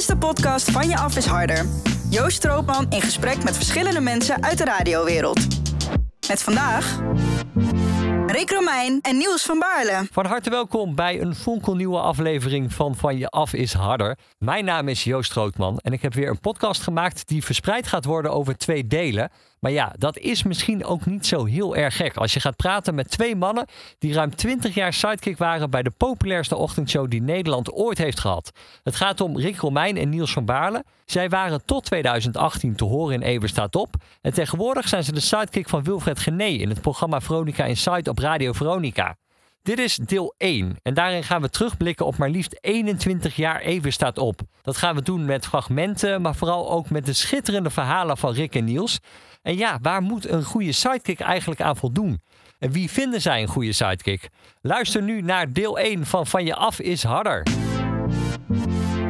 is de podcast Van Je Af is Harder. Joost Stroopman in gesprek met verschillende mensen uit de radiowereld. Met vandaag... Rick Romeijn en Niels van Baarle. Van harte welkom bij een fonkelnieuwe aflevering van Van Je Af is Harder. Mijn naam is Joost Strootman en ik heb weer een podcast gemaakt die verspreid gaat worden over twee delen. Maar ja, dat is misschien ook niet zo heel erg gek als je gaat praten met twee mannen die ruim 20 jaar sidekick waren bij de populairste ochtendshow die Nederland ooit heeft gehad. Het gaat om Rick Romeijn en Niels van Baarle. Zij waren tot 2018 te horen in Eber staat op. En tegenwoordig zijn ze de sidekick van Wilfred Gené in het programma Veronica Inside op Radio Veronica. Dit is deel 1 en daarin gaan we terugblikken op maar liefst 21 jaar Even staat op. Dat gaan we doen met fragmenten, maar vooral ook met de schitterende verhalen van Rick en Niels. En ja, waar moet een goede sidekick eigenlijk aan voldoen? En wie vinden zij een goede sidekick? Luister nu naar deel 1 van Van je af is harder.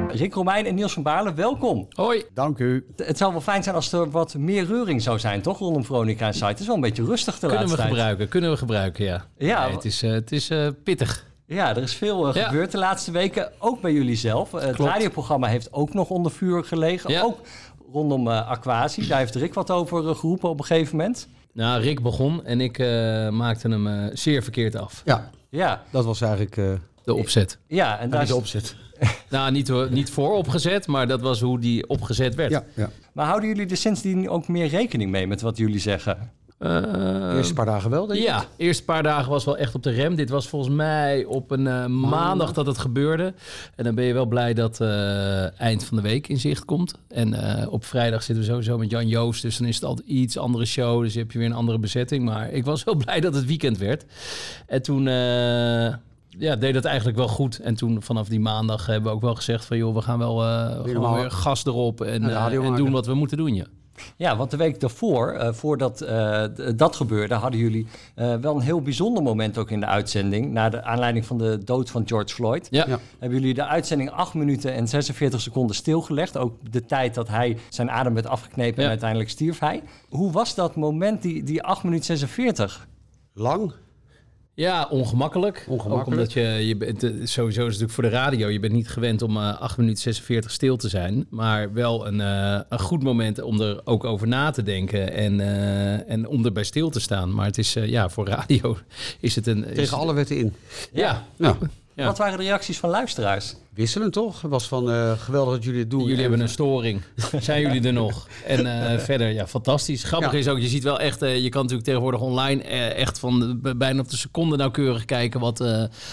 Rick Romeijn en Niels van Baarle, welkom. Hoi. Dank u. Het zou wel fijn zijn als er wat meer reuring zou zijn, toch? Rondom Veronica en Site. Het is wel een beetje rustig de Kunnen we tijd. gebruiken, kunnen we gebruiken, ja. Ja, Nee, het is, eh, het is eh, pittig. Ja, er is veel eh, Ja. gebeurd de laatste weken, ook bij jullie zelf. Het Klopt. radioprogramma heeft ook nog onder vuur gelegen, Ja. ook rondom eh Aquasi. Daar heeft Rick wat over eh, geroepen op een gegeven moment. Nou, Rick begon en ik eh, maakte hem eh, zeer verkeerd af. Ja, Ja, dat was eigenlijk eh De opzet. ja en daar is, de opzet. Nou, niet, niet voor opgezet, maar dat was hoe die opgezet werd. Ja, ja. Maar houden jullie er sindsdien ook meer rekening mee met wat jullie zeggen? De eerste paar dagen wel, denk ik. ja, eerste paar dagen was wel echt op de rem. Dit was volgens mij op een eh, maandag dat het gebeurde. En dan ben je wel blij dat eh, eind van de week in zicht komt. En op vrijdag zitten we sowieso met Jan Joost. Dus dan is het altijd iets andere show. Dus heb je weer een andere bezetting. Maar ik was wel blij dat het weekend werd. En toen... ja, deed dat eigenlijk wel goed. En toen vanaf die maandag hebben we ook wel gezegd van... joh, we gaan wel Helemaal weer gas erop en, en doen wat we moeten doen, ja. Ja, want de week daarvoor, eh, voordat eh, dat gebeurde, hadden jullie eh, wel een heel bijzonder moment ook in de uitzending. Na de aanleiding van de dood van George Floyd. Ja, Ja. Hebben jullie de uitzending 8 minuten en 46 seconden stilgelegd. Ook de tijd dat hij zijn adem werd afgeknepen en uiteindelijk stierf hij. Hoe was dat moment, die, die 8 minuten 46? Lang. Ja, ongemakkelijk. Ongemakkelijk. Ook omdat je, je bent, sowieso is het natuurlijk voor de radio, je bent niet gewend om eh 8 minuten 46 stil te zijn. Maar wel een, eh, een goed moment om er ook over na te denken en, eh, en om erbij stil te staan. Maar het is, ja, voor radio is het een... Tegen alle wetten in. Ja, Nou, Ja. Wat waren de reacties van luisteraars? Wisselend toch? Het was van eh, geweldig dat jullie het doen. jullie En- hebben een storing. Zijn jullie er nog? En eh, verder, ja, fantastisch. Grappig Ja. is ook, je ziet wel echt, eh, je kan natuurlijk tegenwoordig online echt van bijna op de seconde nauwkeurig kijken wat,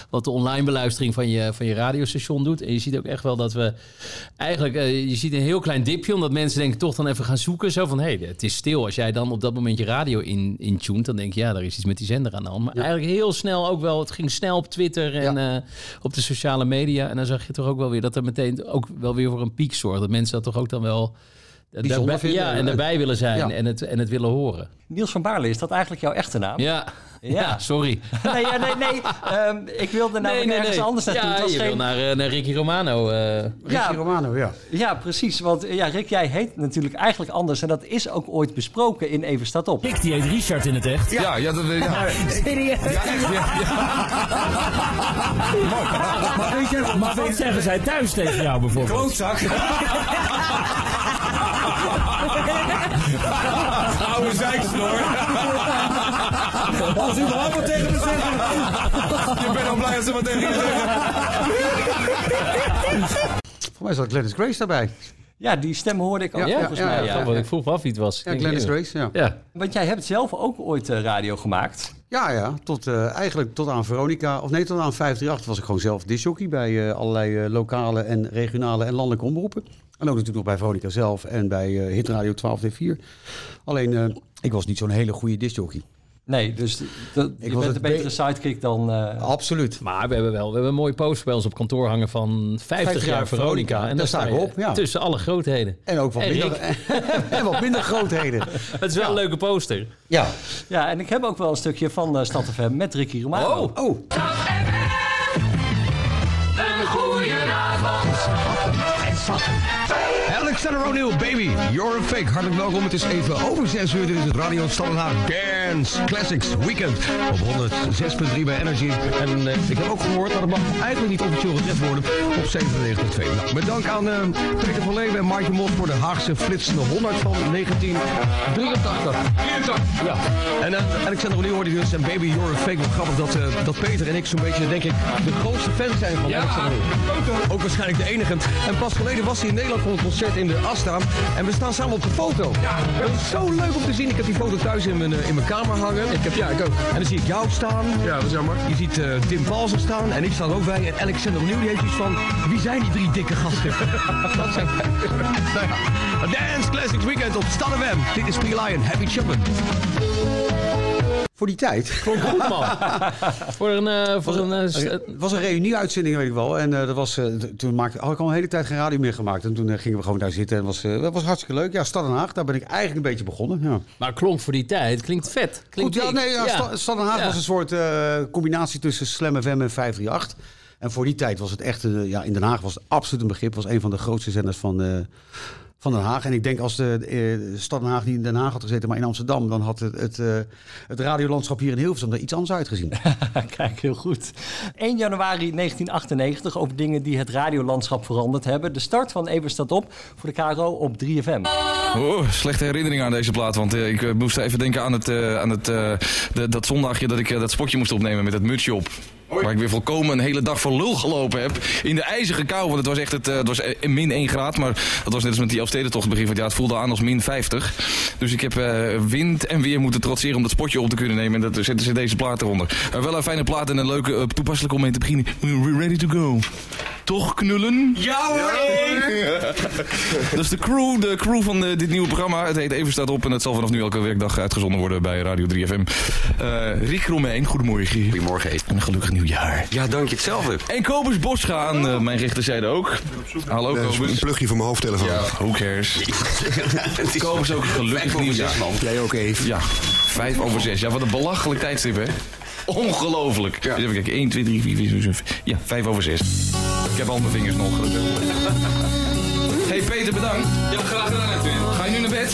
wat de online beluistering van je, van je radiostation doet. En je ziet ook echt wel dat we eigenlijk, je ziet een heel klein dipje, omdat mensen denken toch dan even gaan zoeken. Zo van, hé, hey, het is stil. Als jij dan op dat moment je radio in, intuned, dan denk je, ja, daar is iets met die zender aan de hand. Maar eigenlijk heel snel ook wel, het ging snel op Twitter en op de sociale media. En dan zag je toch ook wel weer dat er meteen ook wel weer voor een piek zorgt. Dat mensen dat toch ook dan wel... Daarbij, ja, en erbij willen zijn Ja. en, het, en het willen horen. Niels van Baarle, is dat eigenlijk jouw echte naam? Ja, Ja. ja. sorry. Nee, ja, nee, nee. Ehm, ik wilde namelijk ergens anders naartoe. Ja, Het was je geen- wil naar, eh, naar Ricky Romano. eh. Ricky Ja. Romano, ja. Ja, precies. Want ja, Rick, jij heet natuurlijk eigenlijk anders. En dat is ook ooit besproken in Even Staat Op. Rick, die heet Richard in het echt. Ja, ja, dat weet ik. Ja. Serieus? Ja, echt, ja, Maar weet je, maar wat zeggen zij thuis tegen jou bijvoorbeeld? Klootzak. Oude zeiksnor. Als u er allemaal tegen me zeggen. Je bent al blij als ze wat tegen je zeggen. Voor mij zat Glennis Grace daarbij. Ja, die stem hoorde ik ook Ja, volgens ja, mij. ja, ik vroeg me af wie het was. Ja, Glennis Grace, ja. Ja. Want jij hebt zelf ook ooit eh, radio gemaakt. Ja, ja. Tot, eh, eigenlijk tot aan Veronica, of nee, tot aan 538 was ik gewoon zelf disjockey bij eh, allerlei lokale en regionale en landelijke omroepen. En ook natuurlijk nog bij Veronica zelf en bij eh, Hitradio 12D4. Alleen, eh, ik was niet zo'n hele goede disjockey. Nee, dus dat, je was bent een betere be- sidekick dan... eh, Absoluut. Maar we hebben wel we hebben een mooie poster bij ons op kantoor hangen van 50, jaar, jaar Veronica. En Daar sta ik je op, ja. Tussen alle grootheden. En ook wat, En minder, en wat minder grootheden. Het is wel een leuke poster. Ja. Ja, en ik heb ook wel een stukje van uh, Stad FM met Ricky Romano. Oh. Oh, Een goeie avond. Alexander O'Neill, baby, you're a fake. Hartelijk welkom, het is even over 6 uur. Dit is het Radio Standaard Dance Classics Weekend op 106.3 bij Energy. En eh, ik heb ook gehoord, dat mag eigenlijk niet officieel gezegd worden, op 97.2. Nou, met dank aan eh, Peter van Leeuwen en Maaike Mos voor de Haagse flitsende 100 van 1983. 83. Ja. En uh, Alexander O'Neill hoorde dus en baby, you're a fake. Wat grappig dat, eh, dat Peter en ik zo'n beetje, denk ik, de grootste fans zijn van Alexander O'Neill. Ook waarschijnlijk de enige. En pas geleden was hij in Nederland voor een concert in de Asta. En we staan samen op de foto. Dat is zo leuk om te zien. Ik heb die foto thuis in mijn, eh, in mijn kamer hangen. Ik heb, ja, ik ook. En dan zie ik jou staan. Ja, dat is jammer. Je ziet eh, Tim Paulsen staan. En ik sta er ook bij. En Alexander O'Neill die heeft iets van... Wie zijn die drie dikke gasten? dat zijn wij. nou Dance Classics Weekend op Stad FM. Dit is P-Lion, Happy Chapman. Voor die tijd. Goed man. voor een... eh, voor een Het was een reunie-uitzending, weet ik wel. En eh, dat was, eh, toen maakte, had ik al een hele tijd geen radio meer gemaakt. En toen gingen we gewoon daar zitten. En was, eh, dat was hartstikke leuk. Ja, Stad Den Haag, daar ben ik eigenlijk een beetje begonnen. Ja. maar klonk voor die tijd. Klinkt vet. Klinkt Goed, ja, nee, ja, Sta- Stad Den Haag Ja. was een soort eh, combinatie tussen Slam FM en 538. En voor die tijd was het echt, ja, in Den Haag was het absoluut een begrip. was een van de grootste zenders van, eh, van Den Haag. En ik denk als de eh, Stad Den Haag niet in Den Haag had gezeten, maar in Amsterdam, dan had het, het, eh, het radiolandschap hier in Hilversum er iets anders uitgezien. Kijk, heel goed. 1 januari 1998 over dingen die het radiolandschap veranderd hebben. De start van Even staat op voor de KRO op 3FM. Oh, slechte herinnering aan deze plaat. Want eh, ik moest even denken aan, het, eh, aan het, eh, de- dat zondagje dat ik dat spotje moest opnemen met het mutsje op. Waar ik weer volkomen een hele dag voor lul gelopen heb. In de ijzige kou. Want het was echt het, eh, het was eh, min 1 graad. Maar dat was net als met die Elfstedentocht begin van het. Het voelde aan als min 50. Dus ik heb eh, wind en weer moeten trotseren om dat spotje op te kunnen nemen. En dat zetten ze deze plaat eronder. Eh, wel een fijne plaat en een leuke, toepasselijke om mee te beginnen. We're ready to go. Toch knullen? Ja Dat is de crew, de crew van eh, dit nieuwe programma. Het heet Even staat op en het zal vanaf nu elke werkdag uitgezonden worden bij Radio 3FM. Eh Rick Romein, goedemorgen. Goedemorgen, Ed. En een gelukkig nieuwjaar. Ja, dank je hetzelfde. En Kobus Boscha aan eh, mijn rechterzijde ook. Hallo Nee, een Kobus. plugje voor mijn hoofdtelefoon. Ja, who cares. Kobus ook een gelukkig nieuwjaar. Jij ook even. Ja, vijf over zes. Ja, wat een belachelijk tijdstip, hè? Ongelooflijk. Dus even kijken. 1, 2, 3, 4, 5, 6, 7. Ja, vijf over zes. Ik heb al mijn vingers nog. hey Peter, bedankt. Ja, graag gedaan, Edwin. Ga je nu naar bed?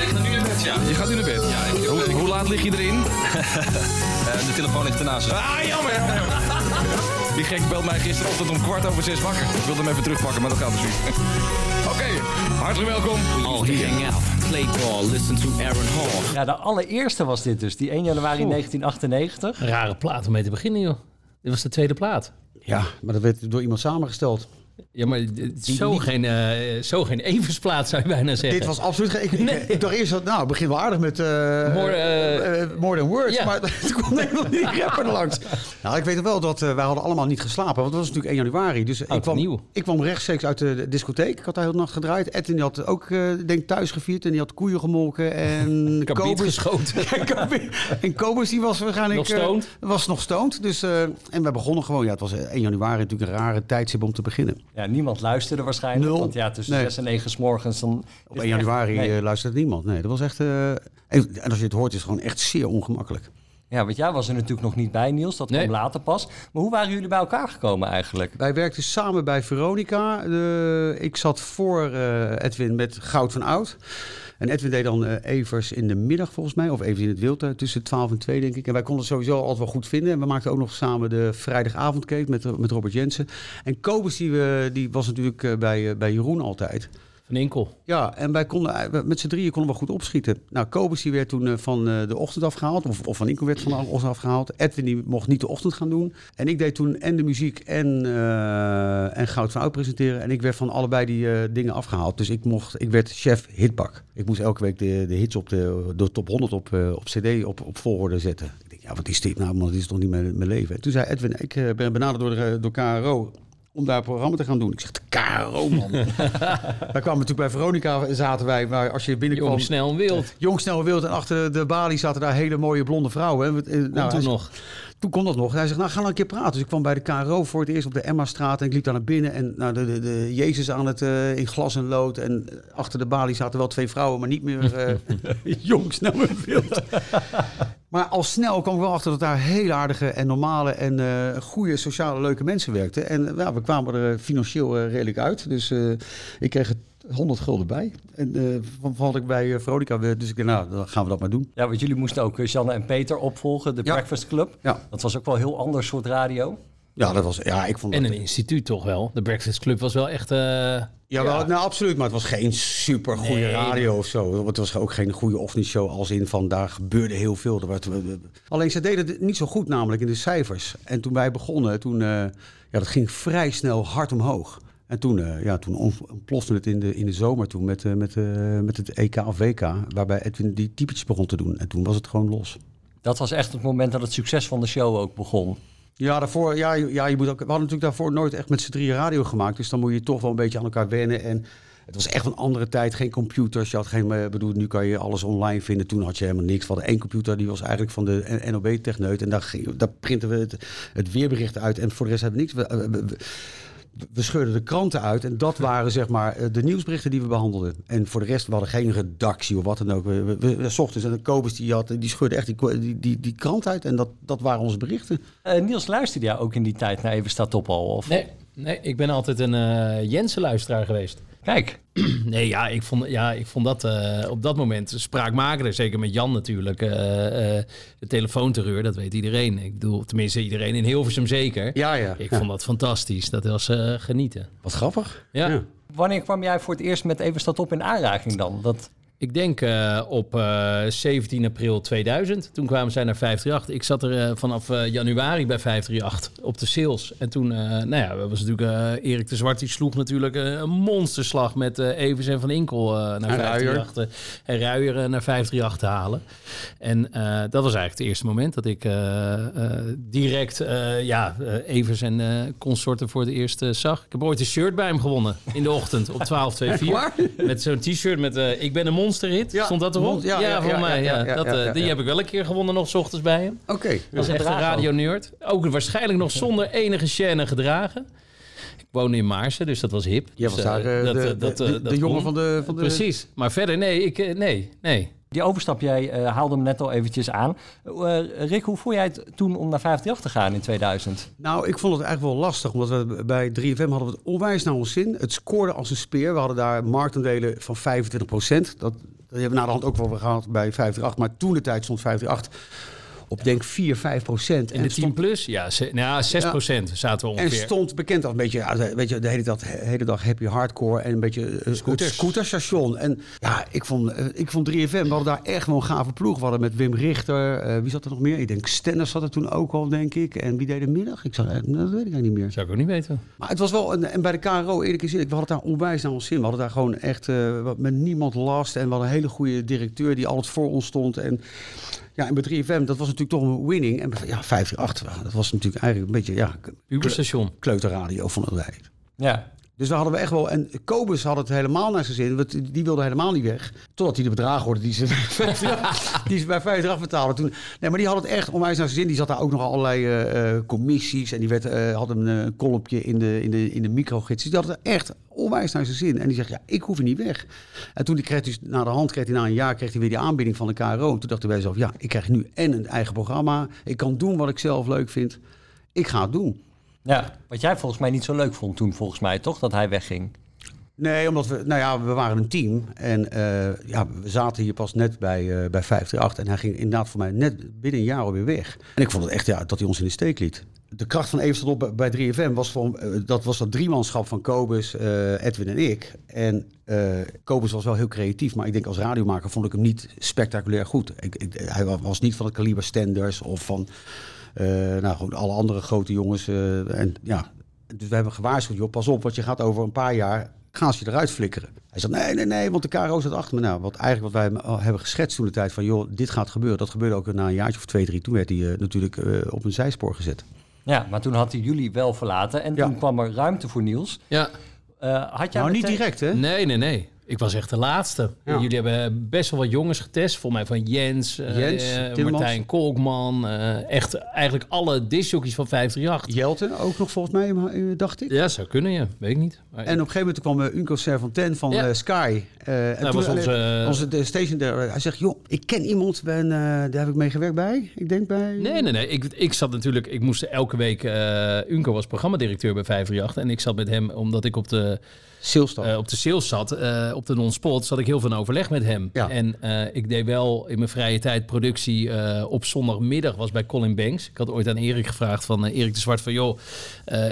ik ga nu naar bed, ja. Je gaat nu naar bed? Ja. Hoe, hoe laat lig je erin? de telefoon ligt ernaast. Ah, jammer. Die gek belt mij gisterochtend om kwart over zes wakker. Ik wilde hem even terugpakken, maar dat gaat dus niet. Oké, hartelijk welkom. All here hang out, play ball, listen to Aaron Hall. Ja, de allereerste was dit dus, die 1 januari 1998. Een rare plaat om mee te beginnen, joh. Dit was de tweede plaat. Ja, maar dat werd door iemand samengesteld. Ja, maar het is zo, geen, eh, zo geen evensplaat, zou je bijna zeggen. Dit was absoluut geen... Ik, ik, Nee. ik dacht eerst, dat, nou, het begint wel aardig met... eh, More, eh, eh, more Than Words, ja. maar toen kwam helemaal die rapper er langs. Nou, ik weet wel dat eh, wij hadden allemaal niet geslapen, want het was natuurlijk 1 januari. Dus ik kwam, nieuw. ik kwam rechtstreeks uit de discotheek. Ik had daar heel de nacht gedraaid. Edwin die had ook, eh denk thuis gevierd en die had koeien gemolken. En Kabiet Kobus- geschoten. En Kobus die was waarschijnlijk... Nog stoned? eh, was nog stoned. Dus, eh, en we begonnen gewoon, ja, het was eh, 1 januari natuurlijk een rare tijdstip om te beginnen. Ja, niemand luisterde waarschijnlijk. Nul. Want ja, tussen Nee. 6 en 9 s morgens dan... Op 1 januari Nee. eh, luisterde niemand. Nee, dat was echt... eh, en en als je het hoort, is het gewoon echt zeer ongemakkelijk. Ja, want jij was er natuurlijk nog niet bij, Niels. Dat Nee. kwam later pas. Maar hoe waren jullie bij elkaar gekomen eigenlijk? Wij werkten samen bij Veronica. Ik zat voor eh, Edwin met Goud van Oud. En Edwin deed dan eh, Evers in de middag volgens mij. Of even in het wild, eh, tussen 12 en 2 denk ik. En wij konden het sowieso altijd wel goed vinden. En we maakten ook nog samen de vrijdagavondkate met, met Robert Jensen. En Kobus die, we- die was natuurlijk bij, bij Jeroen altijd. Van Inkel. Ja, en wij konden eh, met z'n drieën konden we goed opschieten. Nou, Kobus die werd toen eh, van eh, de ochtend afgehaald. Of, of van Inkel werd van de ochtend afgehaald. Edwin die mocht niet de ochtend gaan doen. En ik deed toen en de muziek en, en Goud van Oud presenteren. En ik werd van allebei die dingen afgehaald. Dus ik, mocht, ik werd chef hitbak. Ik moest elke week de, de hits op de, de top 100 op, op cd op, op volgorde zetten. Ik denk, ja, wat is dit nou? Man, dit is toch niet mijn, mijn leven? En toen zei Edwin, ik ben benaderd door, de, door KRO om daar een programma te gaan doen. Ik zeg, de KRO, man. wij kwamen natuurlijk bij Veronica, zaten wij, maar als je binnenkwam... Jong, snel en wild. Jong, snel en wild. En achter de balie zaten daar hele mooie blonde vrouwen. En, we- eh, nou, hij toen nog. Toen kon dat nog. En hij zegt, nou, ga dan een keer praten. Dus ik kwam bij de KRO voor het eerst op de Emma-straat. En ik liep daar naar binnen. En nou, de, de, de Jezus aan het, eh, in glas en lood. En eh, achter de balie zaten wel twee vrouwen, maar niet meer eh, jong, snel en wild. Maar al snel kwam ik wel achter dat daar hele aardige en normale en eh, goede sociale leuke mensen werkten. En ja, we kwamen er eh, financieel eh, redelijk uit. Dus ik kreeg er 100 gulden bij. En eh, van, van had ik bij Veronica weer. Dus ik dacht, nou, dan gaan we dat maar doen. Ja, want jullie moesten ook Janne en Peter opvolgen, de Ja. Breakfast Club. Ja, Dat was ook wel een heel ander soort radio. Ja dat was. Ja, ik vond En dat. een instituut toch wel. De Breakfast Club was wel echt... eh, Ja, wel, nou absoluut. Maar het was geen super goede Nee. radio of zo. Het was ook geen goede ochtendshow als in van daar gebeurde heel veel. Er werd, alleen ze deden het niet zo goed namelijk in de cijfers. En toen wij begonnen, toen, eh, ja, dat ging vrij snel hard omhoog. En toen, eh, ja, toen ont- ontplofte het in de, in de zomer toen met, met, eh, met het EK of WK. Waarbij Edwin die typetjes begon te doen. En toen was het gewoon los. Dat was echt het moment dat het succes van de show ook begon. Ja, daarvoor, ja, ja, je moet ook, we hadden natuurlijk daarvoor nooit echt met z'n drieën radio gemaakt. Dus dan moet je toch wel een beetje aan elkaar wennen. En het was echt een andere tijd. Geen computers. Je had geen, eh, bedoel, nu kan je alles online vinden. Toen had je helemaal niks. We hadden één computer, die was eigenlijk van de NOB-techneut. En daar, printen we het, weerbericht uit. En voor de rest hebben we niks. We- we scheurden de kranten uit. En dat waren zeg maar eh, de nieuwsberichten die we behandelden. En voor de rest, we hadden geen redactie of wat dan ook. We, we, we, we- 's ochtends en de Kobus die, had, die scheurde echt die, die, die, die krant uit. En dat, dat waren onze berichten. Eh, Niels, luisterde jij ook in die tijd naar Even staat op al? Of? nee, nee, ik ben altijd een eh Jensen-luisteraar geweest. Kijk, Nee, ja, ik vond, ja, ik vond dat eh, op dat moment spraakmakender. Zeker met Jan natuurlijk. eh, eh, de telefoonterreur, dat weet iedereen. Ik bedoel, tenminste iedereen in Hilversum zeker. Ja, ja. Ik Ja. vond dat fantastisch. Dat was eh, genieten. Wat grappig. Ja. wanneer kwam jij voor het eerst met Even staat op in aanraking dan? Dat, Ik denk eh, op eh, 17 april 2000. Toen kwamen zij naar 538. Ik zat er eh, vanaf eh, januari bij 538 op de sales. En toen, eh, nou ja, dat was natuurlijk eh, Erik de Zwart. Die sloeg natuurlijk eh, een monsterslag met eh Evers en Van Inkel eh, naar En Ruijer. 538. En Ruijer eh, naar 538 te halen. En eh, dat was eigenlijk het eerste moment dat ik eh, eh, direct eh, ja, eh, Evers en eh, consorten voor het eerst eh, zag. Ik heb ooit een shirt bij hem gewonnen in de ochtend op 12.24. Met zo'n t-shirt met eh, Ik ben een monsterhit. Ja, Stond dat erop? Ja, ja, voor ja, mij. ja, dat, eh, Die heb ik wel een keer gewonnen nog 's ochtends bij hem. Oké. Dat is echt een gedragen radio-nerd. Ook waarschijnlijk nog zonder enige chaîne gedragen. Ik woonde in Maarsen, dus dat was hip. Jij was daar de, de, dat, de, dat de jongen van de, van de... Precies. Maar verder, nee, ik, eh, nee, nee. Die overstap, jij eh, haalde hem net al eventjes aan. Eh, Rick, hoe vond jij het toen om naar 538 te gaan in 2000? Nou, ik vond het eigenlijk wel lastig, omdat we bij 3FM hadden we het onwijs naar ons zin. Het scoorde als een speer. We hadden daar marktaandelen van 25 procent. Dat, hebben we na de hand ook wel weer gehad bij 538. Maar toen de tijd stond 538 op denk 4, 5 procent. En de 10 plus? Ja, ze, nou, 6 procent zaten we En ongeveer. stond bekend als een beetje, de- weet je, de hele dag, hele dag happy hardcore en een beetje eh, het Scooters. scooterstation. En ja, ik vond, eh, ik vond 3FM, we hadden daar echt wel een gave ploeg. We hadden met Wim Richter, eh, wie zat er nog meer? Ik denk Stennis zat er toen ook al, denk ik. En wie deed de middag? Ik zag, eh, dat weet ik eigenlijk niet meer. Zou ik ook niet weten. Maar het was wel, een, en bij de KRO, eerlijk gezegd, we hadden daar onwijs naar ons zin. We hadden daar gewoon echt eh, met niemand last. En we hadden een hele goede directeur die altijd voor ons stond. En ja, en bij 3FM, dat was natuurlijk toch een winning. En bij- ja, 538, dat was natuurlijk eigenlijk een beetje, ja, Uberstation. kleuterradio vonden wij. Ja, Dus daar hadden we echt wel. En Kobus had het helemaal naar zijn zin. Want die wilde helemaal niet weg. Totdat hij de bedragen hoorde die ze, die ze bij 50 betaalden. Toen, nee, maar die had het echt onwijs naar zijn zin. Die zat daar ook nog allerlei eh, commissies. En die werd, eh, had een uh, kolompje in de, in de, in de microgids. Die had het echt onwijs naar zijn zin. En die zegt, ja, ik hoef er niet weg. En toen die kreeg dus, na de hand, kreeg hij na een jaar kreeg hij weer die aanbieding van de KRO. En toen dacht hij bij zichzelf, ja, ik krijg nu en een eigen programma. Ik kan doen wat ik zelf leuk vind. Ik ga het doen. Ja. Wat jij volgens mij niet zo leuk vond toen, volgens mij, toch? Dat hij wegging. Nee, omdat we, nou ja, we waren een team. En eh, ja, we zaten hier pas net bij, eh bij 538. En hij ging inderdaad voor mij net binnen een jaar alweer weg. En ik vond het echt ja, dat hij ons in de steek liet. De kracht van Even op bij 3FM was, voor, eh, dat, was dat driemanschap van Kobus, Edwin en ik. En Kobus was wel heel creatief, maar ik denk als radiomaker vond ik hem niet spectaculair goed. Hij wa- was niet van het kaliber Stenders of van nou, gewoon alle andere grote jongens. eh, en, ja, dus we hebben gewaarschuwd, joh, pas op, want je gaat over een paar jaar gaan ze je eruit flikkeren. Hij zegt, nee, nee, nee, want de KRO zat achter me. Nou, wat eigenlijk wat wij al hebben geschetst toen de tijd van, joh, dit gaat gebeuren. Dat gebeurde ook na een jaartje of twee, drie. Toen werd hij eh, natuurlijk eh, op een zijspoor gezet. Ja, maar toen had hij jullie wel verlaten. En Ja. toen kwam er ruimte voor Niels. Ja. Eh, had jij nou, niet direct, hè? Nee, nee, nee. Ik was echt de laatste. Ja. Jullie hebben best wel wat jongens getest. Volgens mij van Jens, eh, Jens, eh. Martijn Kolkman. eh, echt eigenlijk alle discjockeys van 538. Jelte ook nog volgens mij, dacht ik. Ja, zou kunnen, ja. Weet ik niet. Maar- En op een gegeven moment kwam uh, Unco Servantin van Ja. Sky. en Dat toen, was onze- onze de station there, hij zegt, joh, ik ken iemand, ben, daar heb ik mee gewerkt bij. Ik denk bij... Nee, nee, nee. Ik, ik zat natuurlijk... Ik moest elke week... Unco was programmadirecteur bij 538. En ik zat met hem, omdat ik op de, Eh, op de sales zat, eh, op de non-spot, zat ik heel veel in overleg met hem. Ja. En eh, ik deed wel in mijn vrije tijd productie op zondagmiddag, was bij Colin Banks. Ik had ooit aan Erik gevraagd van Erik de Zwart van, joh,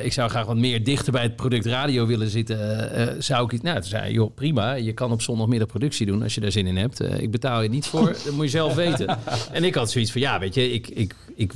ik zou graag wat meer dichter bij het product radio willen zitten. Zou ik iets... Nou, toen zei hij, joh, prima. Je kan op zondagmiddag productie doen als je daar zin in hebt. Ik betaal je niet voor, dat moet je zelf weten. En ik had zoiets van, ja, weet je, ik, ik, ik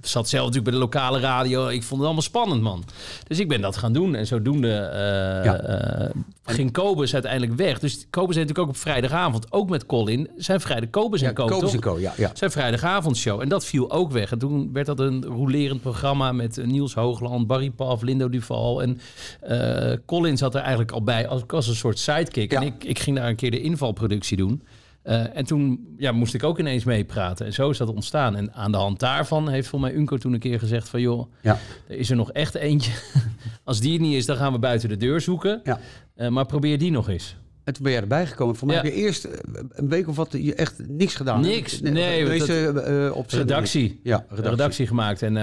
zat zelf natuurlijk bij de lokale radio. Ik vond het allemaal spannend, man. Dus ik ben dat gaan doen. En zodoende eh, Ja. eh, ging Kobus uiteindelijk weg. Dus Kobus heeft natuurlijk ook op vrijdagavond, ook met Colin, zijn vrijdag Kobus en ja, Co. Kobus en Co, ja. ja. Zijn vrijdagavondshow. En dat viel ook weg. En toen werd dat een rolerend programma met eh, Niels Hoogland, Barry Paf, Lindo Duval. En eh, Colin zat er eigenlijk al bij als, als een soort sidekick. En ik, ik ging daar een keer de invalproductie doen. Eh, en toen ja, moest ik ook ineens meepraten. En zo is dat ontstaan. En aan de hand daarvan heeft voor mij Unco toen een keer gezegd van... joh, Ja. er is er nog echt eentje. Als die er niet is, dan gaan we buiten de deur zoeken. Ja. Eh, maar probeer die nog eens. En toen ben jij erbij gekomen. Voor mij Ja. heb je eerst eh, een week of wat je echt niks gedaan. Niks. Nee, de want meeste, eh, op redactie. Ja, redactie. redactie. gemaakt en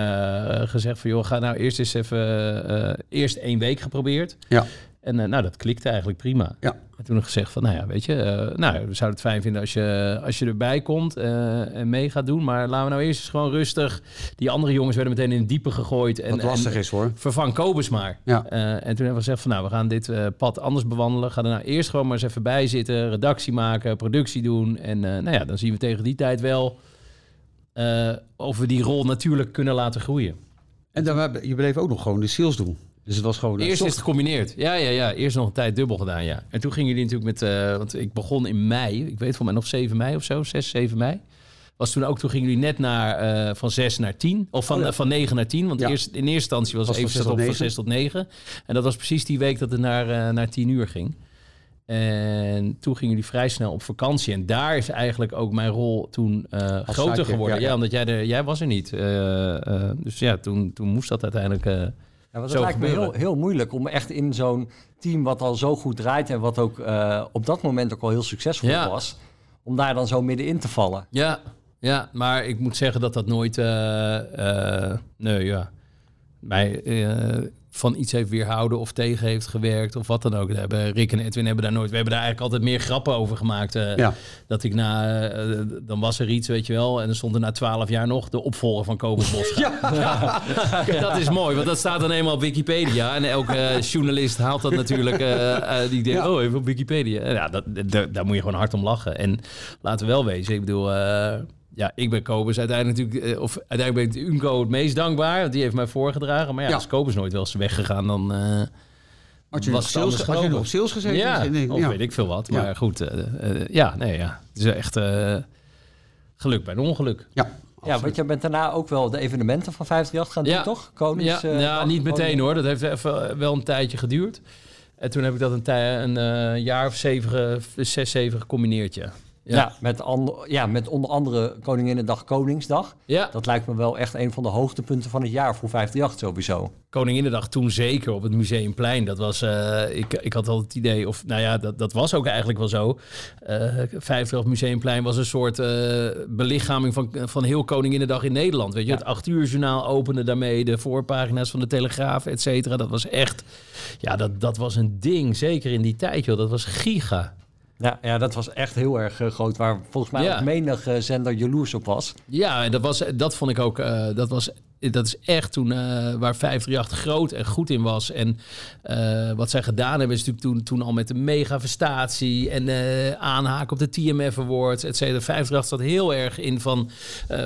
gezegd van joh, ga nou eerst eens even eerst één week geprobeerd. Ja. En eh, nou, dat klikte eigenlijk prima. Ja. En toen gezegd van, nou ja, weet je, eh, nou, we zouden het fijn vinden als je, als je erbij komt eh, en mee gaat doen. Maar laten we nou eerst eens gewoon rustig. Die andere jongens werden meteen in het diepe gegooid. En, Wat lastig en, is hoor. Vervang Kobus maar. Ja. En toen hebben we gezegd van, nou, we gaan dit pad anders bewandelen. Ga er nou eerst gewoon maar eens even bij zitten. Redactie maken, productie doen. En nou ja, dan zien we tegen die tijd wel of we die rol natuurlijk kunnen laten groeien. En dan, heb- je bleef ook nog gewoon de sales doen. Dus het was gewoon... eh, Eerst is het gecombineerd. Ja, ja, ja. Eerst nog een tijd dubbel gedaan, ja. En toen gingen jullie natuurlijk met... eh, want ik begon in mei. Ik weet voor mij nog 7 mei of zo. 6, 7 mei. Was toen ook... Toen gingen jullie net naar, eh, van 6 naar 10. Of van, Oh ja. van 9 naar 10. Want Ja. eerst, in eerste instantie was, Was het van even 6 tot op van 9. 6 tot 9. En dat was precies die week dat het naar, naar 10 uur ging. En toen gingen jullie vrij snel op vakantie. En daar is eigenlijk ook mijn rol toen eh, groter geworden. ja, omdat jij, er, jij was er niet. Eh, eh, dus ja, toen, toen moest dat uiteindelijk... Ja, want het lijkt me heel, heel moeilijk om echt in zo'n team wat al zo goed draait en wat ook eh, op dat moment ook al heel succesvol Ja. was, om daar dan zo middenin te vallen. Ja, ja, maar ik moet zeggen dat dat nooit. eh, eh, nee, ja. Eh, van iets heeft weerhouden of tegen heeft gewerkt of wat dan ook. Hebben, Rick en Edwin hebben daar nooit. We hebben daar eigenlijk altijd meer grappen over gemaakt. eh, Ja. Dat ik na. eh, dan was er iets, weet je wel. En dan stond er na twaalf jaar nog de opvolger van Kobus Bosga. Ja. dat is mooi, want dat staat dan eenmaal op Wikipedia. En elke eh, journalist haalt dat natuurlijk. eh, die denkt, oh, even op Wikipedia. Ja, dat, dat- daar moet je gewoon hard om lachen. En laten we wel wezen, ik bedoel... ja, ik ben Kobus uiteindelijk natuurlijk... eh, Of uiteindelijk ben ik Unco het meest dankbaar. Want die heeft mij voorgedragen. Maar ja, Ja. als Kobus nooit wel eens weggegaan, dan... eh, Had je, was het sales, had je nog op sales gezeten? ja, Nee, of ja. weet ik veel wat. Ja. Maar goed, eh, ja, nee, ja. Het is echt eh, geluk bij een ongeluk. Ja, Ja, want je bent daarna ook wel de evenementen van 538 gaan doen, Ja. toch? Konings, ja, eh, ja, dag, niet meteen Koning- hoor. Dat heeft even wel een tijdje geduurd. En toen heb ik dat een, tij- een eh, jaar of zeven, zes, zeven gecombineerd, ja. Ja, met, ander, ja, met onder andere Koninginnedag, Koningsdag. Ja, Dat lijkt me wel echt een van de hoogtepunten van het jaar voor 538 sowieso. Koninginnedag toen zeker op het Museumplein. Dat was, eh, ik, ik had al het idee, of nou ja, dat, dat was ook eigenlijk wel zo. 50 Museumplein was een soort eh, belichaming van, van heel Koninginnedag in Nederland. Weet je, het acht uur journaal opende daarmee, de voorpagina's van de Telegraaf, et cetera. Dat was echt, ja, dat, dat was een ding, zeker in die tijd, joh. Dat was giga. Ja, ja dat was echt heel erg eh, groot, waar volgens mij Ja. ook menig eh, zender jaloers op was. Ja, dat, was, dat vond ik ook. eh, dat, was, dat is echt toen eh, waar 538 groot en goed in was. En eh, wat zij gedaan hebben, is natuurlijk toen, toen al met de megafestatie en eh aanhaken op de TMF Awards, et cetera. 538 zat heel erg in van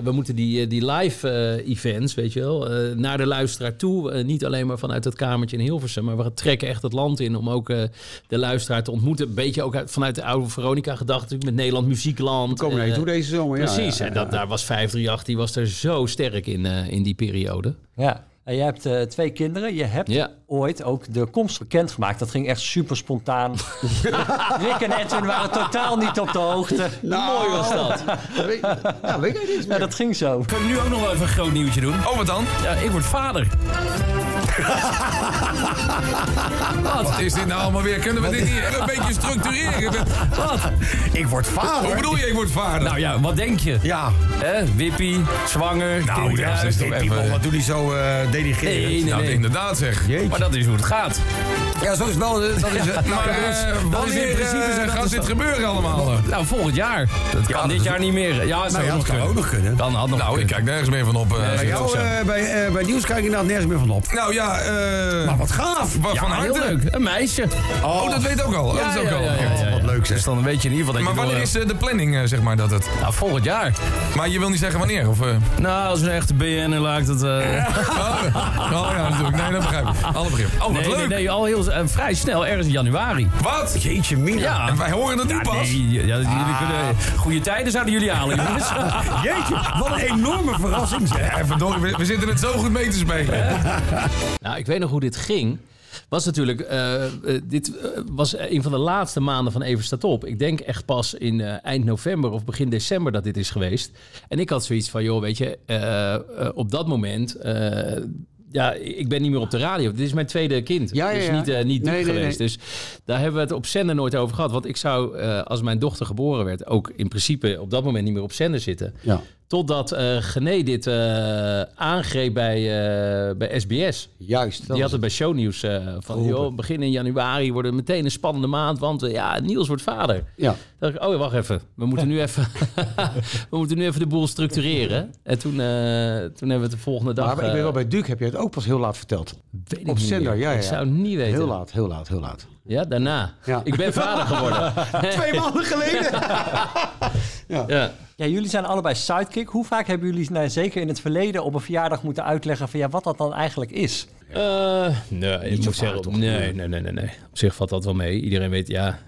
we moeten die, die live events, weet je wel, naar de luisteraar toe. Niet alleen maar vanuit het kamertje in Hilversum, maar we trekken echt het land in om ook de luisteraar te ontmoeten. Een beetje ook uit, vanuit de oude Veronica gedacht, natuurlijk met Nederland Muziekland. we komen naar je toe deze zomer. Ja, Precies, ja, en dat, daar was 538, die was er zo sterk in, in die periode. Ja. En je hebt eh, twee kinderen. Je hebt Ja. ooit ook de komst bekendgemaakt. Dat ging echt super spontaan. Rick en Edwin waren totaal niet op de hoogte. Mooi was dat. Weet- Ja, weet jij dit? Ja, dat ging zo. Kan ik nu ook nog wel even een groot nieuwtje doen? Oh, wat dan? Ja, ik word vader. Wat is dit nou allemaal weer? Kunnen we dit hier een beetje structureren? Wat? Ik word vader. Hoe bedoel je, ik word vader? Nou ja, wat denk je? Ja. Hè? Wippie, zwanger, Nou, kind dat is toch even-. Wat doen die zo eh denigreren? Nee, nee, nou, nee. inderdaad zeg. Jeetje. Maar dat is hoe het gaat. Ja, zo is het wel. Dat is, het. Maar in wanneer dat gaat is dit gebeuren allemaal? Nou, volgend jaar. Dat kan dit is- jaar niet meer. Ja, zou Nou ja, ook dat nog kan ook kunnen. nog kunnen. Dan had nog Nou, ik kijk nergens meer van op. eh, Bij jou, bij, bij nieuws kijk ik inderdaad nergens meer van op. Nou ja, eh... Maar wat gaaf. van Ja, heel harte. leuk. Een meisje. Oh, dat weet ook al. dat is ook al. Wat leuk, zeg. Dus dan weet je in ieder geval dat Maar je wanneer door- is eh, de planning, eh, zeg maar, dat het... Nou, volgend jaar. Maar je wil niet zeggen wanneer, of... eh? Nou, als een echte BN'er laat het... eh, Oh, oh ja, natuurlijk. Nee, dat begrijp ik. Alle begrip. Oh, wat nee, leuk. nee, nee, al heel vrij snel, ergens in januari. Wat? Jeetje, Mina. Ja. En wij horen het nu Ja, pas. nee, ja, jullie kunnen, goede tijden zouden jullie halen, jongens. Jeetje, wat een enorme verrassing zeg. Ja, verdorie, we, we zitten het zo goed mee te spelen. Nou, ik weet nog hoe dit ging. Was natuurlijk, eh, eh, dit eh, was een van de laatste maanden van Even staat op. Ik denk echt pas in eind november of begin december dat dit is geweest. En ik had zoiets van, joh, weet je, op dat moment... ja, ik ben niet meer op de radio. Dit is mijn tweede kind. Ja, ja, Dus niet, eh, niet Nee, diep nee, geweest. nee. Dus daar hebben we het op zender nooit over gehad. Want ik zou, als mijn dochter geboren werd... ook in principe op dat moment niet meer op zender zitten. Ja. Totdat eh Gené dit eh, aangreep bij, eh, bij SBS. Juist. Die had het bij shownieuws eh, van, joh, begin in januari wordt het meteen een spannende maand, want ja, Niels wordt vader. Ja. Toen dacht ik, oh wacht even, we moeten nu even, we moeten nu even de boel structureren. En toen, toen hebben we het de volgende dag... Maar ik eh, wel, bij Duke heb je het ook pas heel laat verteld. weet ik op zender, ja, ja, Ik zou het niet weten. Heel laat, heel laat, heel laat. Ja, daarna. Ja. Ik ben vader geworden. Twee maanden geleden. ja. Ja, jullie zijn allebei sidekick. Hoe vaak hebben jullie, nou, zeker in het verleden, op een verjaardag moeten uitleggen van ja, wat dat dan eigenlijk is? Eh, nee, ik moet zeggen, nee, nee, nee, nee, nee. Op zich valt dat wel mee. Iedereen weet, ja,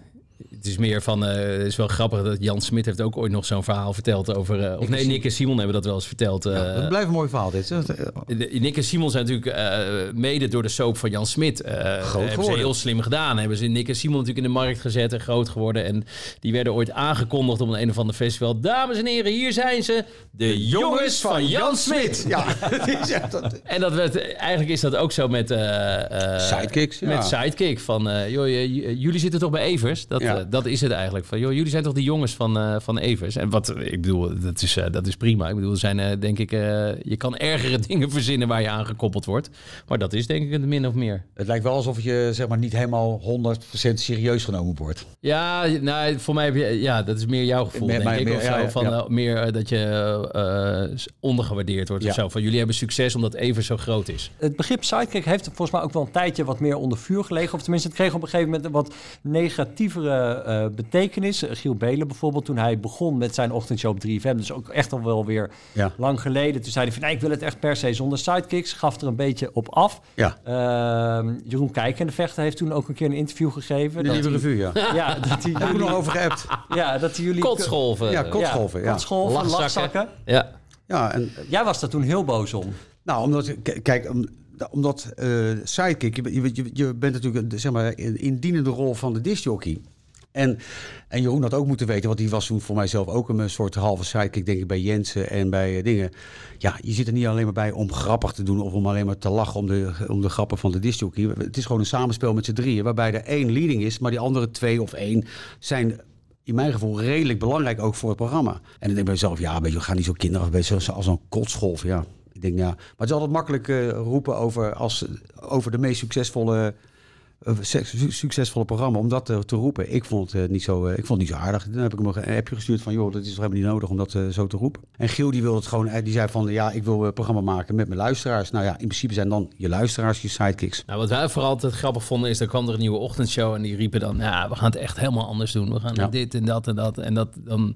het is meer van, eh, het is wel grappig dat Jan Smit heeft ook ooit nog zo'n verhaal verteld over, eh, of nee, Nick en Simon hebben dat wel eens verteld. eh, Dat blijft een mooi verhaal dit. de- Nick en Simon zijn natuurlijk eh, mede door de soap van Jan Smit. eh hebben ze heel slim gedaan. Hebben ze Nick en Simon natuurlijk in de markt gezet en groot geworden. En die werden ooit aangekondigd op een, een of ander festival. Dames en heren, hier zijn ze. De jongens van Jan Smit. Ja, dat En dat werd, eigenlijk is dat ook zo met... eh, eh, Sidekicks, ja. Met Sidekick. Van, eh, joh, jullie zitten toch bij Evers? Dat, Ja. eh, dat is het eigenlijk. Van, joh, jullie zijn toch die jongens van, eh, van Evers? En wat, ik bedoel, dat is, eh, dat is prima. Ik bedoel, er zijn eh, denk ik... eh, je kan ergere dingen verzinnen waar je aan gekoppeld wordt. Maar dat is denk ik het min of meer. het lijkt wel alsof je zeg maar niet helemaal 100% serieus genomen wordt. Ja, nou, voor mij heb je... Ja, dat is meer jouw gevoel, Meer- denk meer- ik. meer- of zo, ja, van, ja. meer dat je eh, ondergewaardeerd wordt Ja. of zo. Van, jullie hebben succes omdat Evers zo groot is. Het begrip sidekick heeft volgens mij ook wel een tijdje wat meer onder vuur gelegen. Of tenminste, het kreeg op een gegeven moment een wat negatievere eh, betekenis. Eh, Giel Belen bijvoorbeeld, toen hij begon met zijn ochtendshow op 3FM, dus ook echt al wel weer Ja. lang geleden. Toen zei hij van, nee, ik wil het echt per se zonder sidekicks. Gaf er een beetje op af. Ja. Ehm, Jeroen Kijken, de vechter, heeft toen ook een keer een interview gegeven. De dat nieuwe revue, ja. Ja, dat hij Heb ik jullie, nog over geappt. ja, dat hij jullie... Kotsgolven. Ja, kotsgolven, ja. Lachzakken. lachzakken. Ja. Ja, en Jij was daar toen heel boos om. Nou, omdat, kijk, om- omdat eh, sidekick, je, bent- je, je, je bent natuurlijk een, zeg maar, in, in dienende rol van de discjockey. En, en Jeroen had ook moeten weten, want die was toen voor mijzelf ook een soort halve sidekick, denk ik, bij Jensen en bij eh, dingen. Ja, je zit er niet alleen maar bij om grappig te doen of om alleen maar te lachen om de, om de grappen van de discjockey. Het is gewoon een samenspel met z'n drieën, waarbij er één leading is, maar die andere twee of één zijn in mijn gevoel redelijk belangrijk ook voor het programma. En dan denk ik bij mezelf, ja, je, we gaan niet zo kinderachtig, zoals als een kotsgolf, ja. Ik denk, ja, maar het is altijd makkelijk eh, roepen over, als, over de meest succesvolle, su- succesvolle programma, om dat eh, te roepen. Ik vond het eh, niet zo, eh, ik vond het niet zo aardig. Dan heb ik hem nog een appje gestuurd van, joh, dat is toch helemaal niet nodig om dat zo te roepen. En Giel die wilde het gewoon, die zei van, ja, ik wil een programma maken met mijn luisteraars. Nou ja, in principe zijn dan je luisteraars je sidekicks. Nou, wat wij vooral altijd grappig vonden is, er kwam er een nieuwe ochtendshow en die riepen dan, ja, we gaan het echt helemaal anders doen. We gaan Ja. dit en dat en dat. En dat dan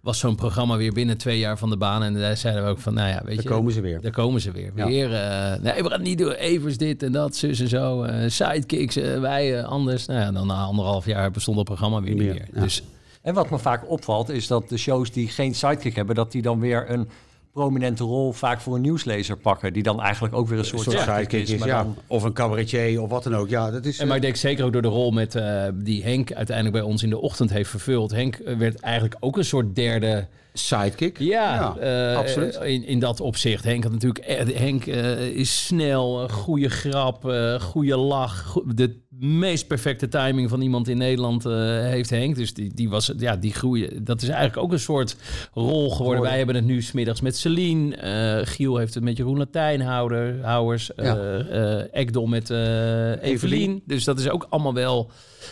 was zo'n programma weer binnen twee jaar van de baan. En daar zeiden we ook van, nou ja, weet Daar je. komen ze weer. Daar komen ze weer. Ja. Weer, eh, nee, we gaan het niet doen. Evers dit en dat, zus en zo. eh, sidekicks, eh, wij anders. Nou ja, dan na anderhalf jaar bestond het programma weer niet Meer, meer. ja. Dus En wat me vaak opvalt is dat de shows die geen sidekick hebben, dat die dan weer een prominente rol vaak voor een nieuwslezer pakken. Die dan eigenlijk ook weer een soort, Een soort sidekick is, ja. dan- Of een cabaretier of wat dan ook. Ja, dat is... En maar ik denk zeker ook door de rol met, eh, die Henk uiteindelijk bij ons in de ochtend heeft vervuld. Henk eh, werd eigenlijk ook een soort derde sidekick. Ja, Ja, eh, absoluut. In, in dat opzicht. Henk had natuurlijk. eh, Henk eh, is snel, goede grap, eh goede lach. go- De meest perfecte timing van iemand in Nederland eh, heeft Henk. Dus die, die was, ja, die groeien. Dat is eigenlijk ook een soort rol geworden. Wij hebben het nu smiddags met Celine. eh, Giel heeft het met Jeroen Latijnhouder, Houwers. Ja. eh Ekdom met Evelien. Evelien. Dus dat is ook allemaal wel.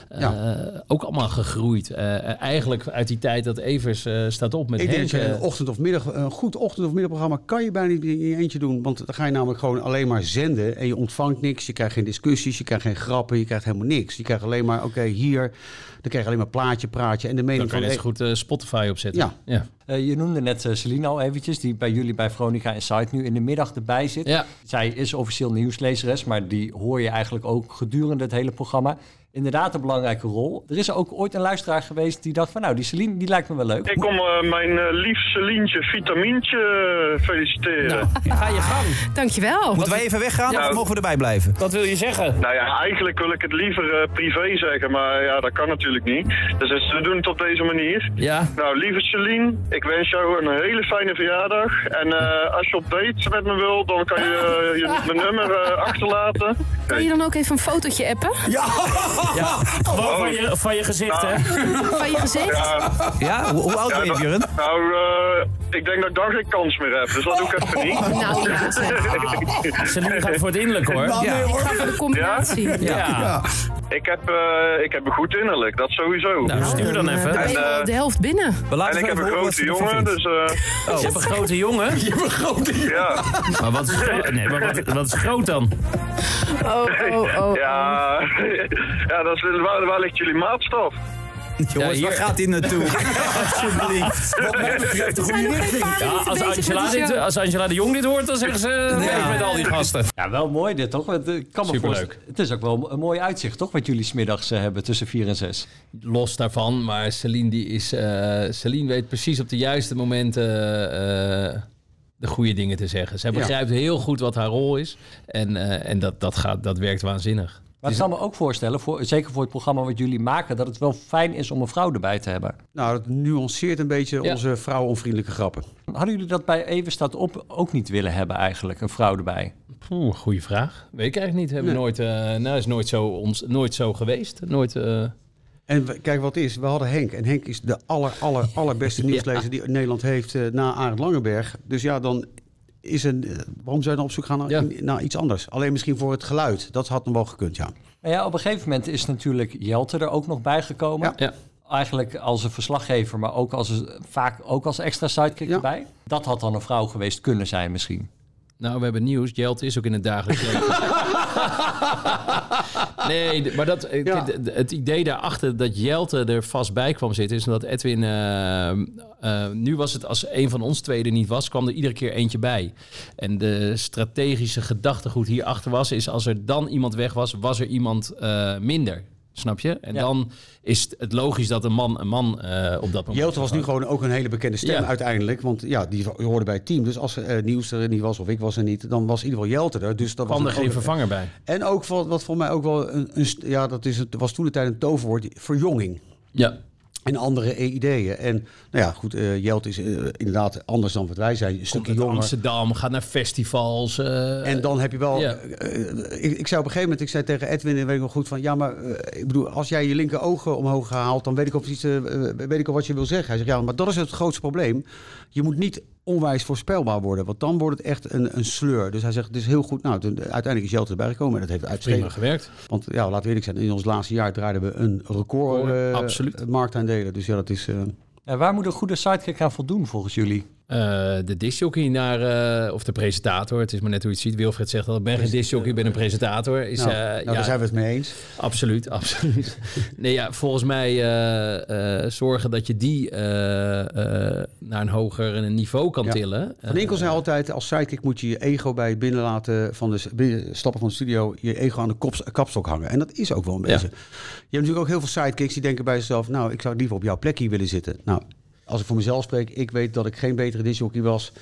Eh, Ook allemaal gegroeid. Eh, eigenlijk uit die tijd dat Evers eh, staat op met ik denk Henk. eh, een ochtend of middag, een goed ochtend of middagprogramma kan je bijna niet in je eentje doen. Want dan ga je namelijk gewoon alleen maar zenden en je ontvangt niks. Je krijgt geen discussies, je krijgt geen grappen, je krijgt helemaal niks. Je krijgt alleen maar, oké, hier, dan krijg je alleen maar plaatje, praatje en de Dan mening kan je van... net zo goed eh, Spotify opzetten. Ja. ja. Eh, je noemde net eh, Celine al eventjes, die bij jullie bij Veronica Insight nu in de middag erbij zit. Ja. Zij is officieel nieuwslezeres, maar die hoor je eigenlijk ook gedurende het hele programma. Inderdaad een belangrijke rol. Er is ook ooit een luisteraar geweest die dacht van nou, die Celine die lijkt me wel leuk. Ik kom eh, mijn eh, lief Celientje Vitamintje eh, feliciteren. Ga je gang. Dankjewel. Moeten wij even weggaan Ja. of mogen we erbij blijven? Wat wil je zeggen? Nou ja, eigenlijk wil ik het liever privé zeggen, maar ja, dat kan natuurlijk niet. Dus we doen het op deze manier. Ja. Nou, lieve Celine, ik wens jou een hele fijne verjaardag. En eh, als je op date met me wil, dan kan je je mijn nummer achterlaten. Kan je dan ook even een fotootje appen? Ja. Ja, gewoon van je, van je gezicht, hè? Van je gezicht? Ja. Ja, hoe, hoe oud ben je, Björn? Nou, eh, ik denk dat ik dan geen kans meer heb, dus dat doe ik even niet. Nou ja, zeg. Celine gaat voor het innerlijk, hoor. Nou, nee, Ik ga voor de combinatie. Ja. Ik heb, eh, ik heb een goed innerlijk, dat sowieso. Nou, stuur dan even. je En, eh, de helft binnen. En ik heb een horen wat grote ze ervan jongen, vindt. dus eh, Je hebt een grote jongen. ja. Maar wat is, gro- nee, maar wat, wat is groot dan? Oh, oh, oh. Ja, ja dat is, waar, waar ligt jullie maatstaf? Jongens, hier- waar gaat dit naartoe? Alsjeblieft. Wat mij betreft de goede zijn nog geen richting. paar Ja, minuten als, Angela de dit, show. als Angela de Jong dit hoort, dan zeggen ze... Ja. met al die gasten. Ja, wel mooi dit toch? Want, eh, Ik kan me Superleuk. voorstellen- Het is ook wel een mooi uitzicht toch? Wat jullie smiddags eh, hebben tussen 4 en 6. Los daarvan, maar Celine, die is, eh, Celine weet precies op de juiste momenten eh, de goede dingen te zeggen. Zij Ja. begrijpt heel goed wat haar rol is. En, eh, en dat, dat, gaat, dat werkt waanzinnig. Maar ik kan me ook voorstellen, voor, zeker voor het programma wat jullie maken, dat het wel fijn is om een vrouw erbij te hebben. Nou, dat nuanceert een beetje Ja. onze vrouwenonvriendelijke grappen. Hadden jullie dat bij Even staat op ook niet willen hebben eigenlijk, een vrouw erbij? Oeh, goede vraag. Weet ik eigenlijk niet. Hebben we nooit, eh, nou, is nooit zo, ons, nooit zo geweest. Nooit, eh, En kijk wat het is, we hadden Henk. En Henk is de aller, aller, allerbeste nieuwslezer die Nederland heeft eh, na Arend Langenberg. Dus ja, dan is een... eh, waarom zou je dan op zoek gaan naar, Ja. naar iets anders? Alleen misschien voor het geluid. Dat had nog wel gekund, ja. Nou ja, op een gegeven moment is natuurlijk Jelte er ook nog bijgekomen. ja. Eigenlijk als een verslaggever, maar ook als, vaak ook als extra sidekick Ja. erbij. Dat had dan een vrouw geweest kunnen zijn misschien. Nou, we hebben nieuws. Jelte is ook in het dagelijks leven. nee, maar dat, eh, Ja. het idee daarachter dat Jelte er vast bij kwam zitten... is omdat Edwin... eh, eh, nu was het als een van ons twee er niet was... kwam er iedere keer eentje bij. En de strategische gedachtegoed hierachter was... is als er dan iemand weg was, was er iemand minder. Snap je? En Ja. dan is het logisch dat een man een man eh, op dat moment... Jelte was nu gewoon ook een hele bekende stem Ja. uiteindelijk. Want ja, die hoorde bij het team. Dus als eh Nieuws er niet was of ik was er niet, dan was in ieder geval Jelte er. Dus dat kwam was er een geen vervanger bij. En ook wat, wat voor mij ook wel een, een ja, dat is het was toen de tijd een toverwoord, verjonging. Ja. En andere ideeën. En nou ja, goed, eh Jelte is eh, inderdaad anders dan wat wij zijn. Een stukje jonger. Amsterdam, gaat naar festivals. eh, En dan heb je wel. Ik, ik zei op een gegeven moment, ik zei tegen Edwin, en weet ik nog goed van, ja, maar ik bedoel, als jij je linker ogen omhoog haalt, dan weet ik of iets, weet ik al wat je wil zeggen. Hij zegt, ja, maar dat is het grootste probleem. Je moet niet onwijs voorspelbaar worden, want dan wordt het echt een, een sleur. Dus hij zegt, het is heel goed. Nou, toen, uiteindelijk is Jelte erbij gekomen en dat heeft prima uitstekend. gewerkt. Want ja, laten we eerlijk zijn, in ons laatste jaar draaiden we een record eh, Absoluut. marktaandelen. Dus ja, dat is. eh, Ja, waar moet een goede sidekick aan voldoen volgens jullie? Eh, de discjockey naar, eh, of de presentator, het is maar net hoe je het ziet. Wilfred zegt al, ik ben geen discjockey, ik ben een presentator. Is, nou, eh, nou, ja, daar zijn we het mee eens. Absoluut, absoluut. nee, ja, volgens mij eh, eh, zorgen dat je die eh, eh, naar een hoger niveau kan Ja. tillen. Van Inkel zei altijd, als sidekick moet je je ego bij het binnenlaten van de stappen van de studio, je ego aan de kops- kapstok hangen. En dat is ook wel een Ja. beetje. Je hebt natuurlijk ook heel veel sidekicks die denken bij zichzelf, nou, ik zou liever op jouw plekje willen zitten. Nou, als ik voor mezelf spreek, ik weet dat ik geen betere disjockey was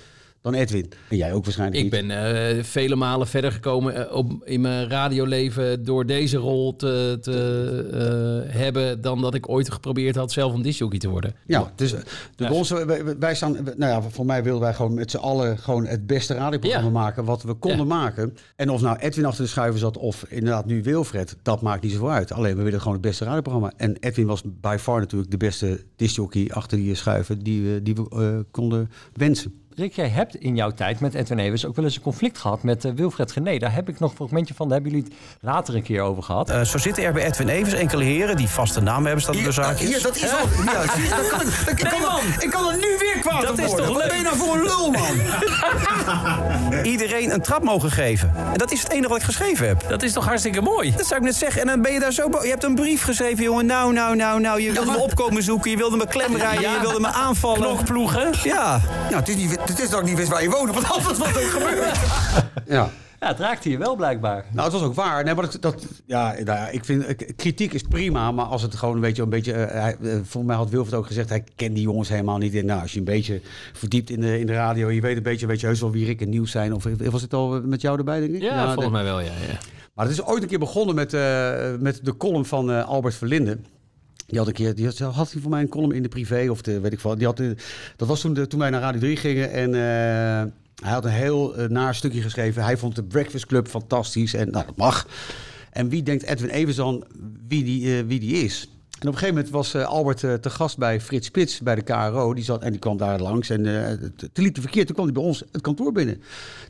dan Edwin. En jij ook waarschijnlijk Ik niet. ben eh, vele malen verder gekomen eh, op, in mijn radioleven door deze rol te, te eh, hebben dan dat ik ooit geprobeerd had zelf een discjockey te worden. Ja, dus de Ja. Wij, wij staan, nou ja, voor mij wilden wij gewoon met z'n allen gewoon het beste radioprogramma maken wat we konden maken. En of nou Edwin achter de schuiven zat of inderdaad nu Wilfred, dat maakt niet zoveel uit. Alleen we willen gewoon het beste radioprogramma. En Edwin was by far natuurlijk de beste discjockey achter die schuiven die we, die we konden wensen. Rick, jij hebt in jouw tijd met Edwin Evers ook wel eens een conflict gehad met eh, Wilfred Gené. Daar heb ik nog een fragmentje van, daar hebben jullie het later een keer over gehad. Eh, zo zitten er bij Edwin Evers enkele heren die vaste namen hebben staan op de zaakjes. Hier, dat is al... Ja, zie je, dat kan, dat, ik, kan er, ik kan er nu weer kwaad Dat op is worden. Wat ben je nou voor een lul, man? Iedereen een trap mogen geven. En dat is het enige wat ik geschreven heb. Dat is toch hartstikke mooi? Dat zou ik net zeggen. En dan ben je daar zo... Je hebt een brief geschreven, jongen. Nou, nou, nou, nou. Je wilde me opkomen zoeken. Je wilde me klemrijden. Je wilde me aanvallen. Knokploegen. Ja. Nou, het is, niet, het is dat ik niet wist waar je woonde, want anders was het ook gebeurd. Ja. Ja, het raakte je wel blijkbaar. Nou, het was ook waar. Nee, maar dat, dat, ja, nou ja, ik vind eh, kritiek is prima, maar als het gewoon een beetje, een beetje, eh, hij, eh, volgens mij had Wilfred ook gezegd, hij kent die jongens helemaal niet. En nou, als je een beetje verdiept in de, in de radio, je weet een beetje, weet je heus wel wie Rick en Nieuws zijn. Of was het al met jou erbij, denk ik? Ja, volgens de- mij wel, ja. ja. Maar het is ooit een keer begonnen met, eh, met de column van eh, Albert Verlinde. Die had een keer, die had, hij voor mij een column in de privé of de, weet ik veel. Die had, eh, dat was toen, toen wij naar Radio 3 gingen en eh, hij had een heel eh, naar stukje geschreven. Hij vond de Breakfast Club fantastisch en nou, dat mag. En wie denkt Edwin Evers dan wie die, wie die is? En op een gegeven moment was Albert te gast bij Frits Spits bij de KRO. Die zat, en die kwam daar langs en het- liep hij verkeerd. Toen kwam hij bij ons het kantoor binnen.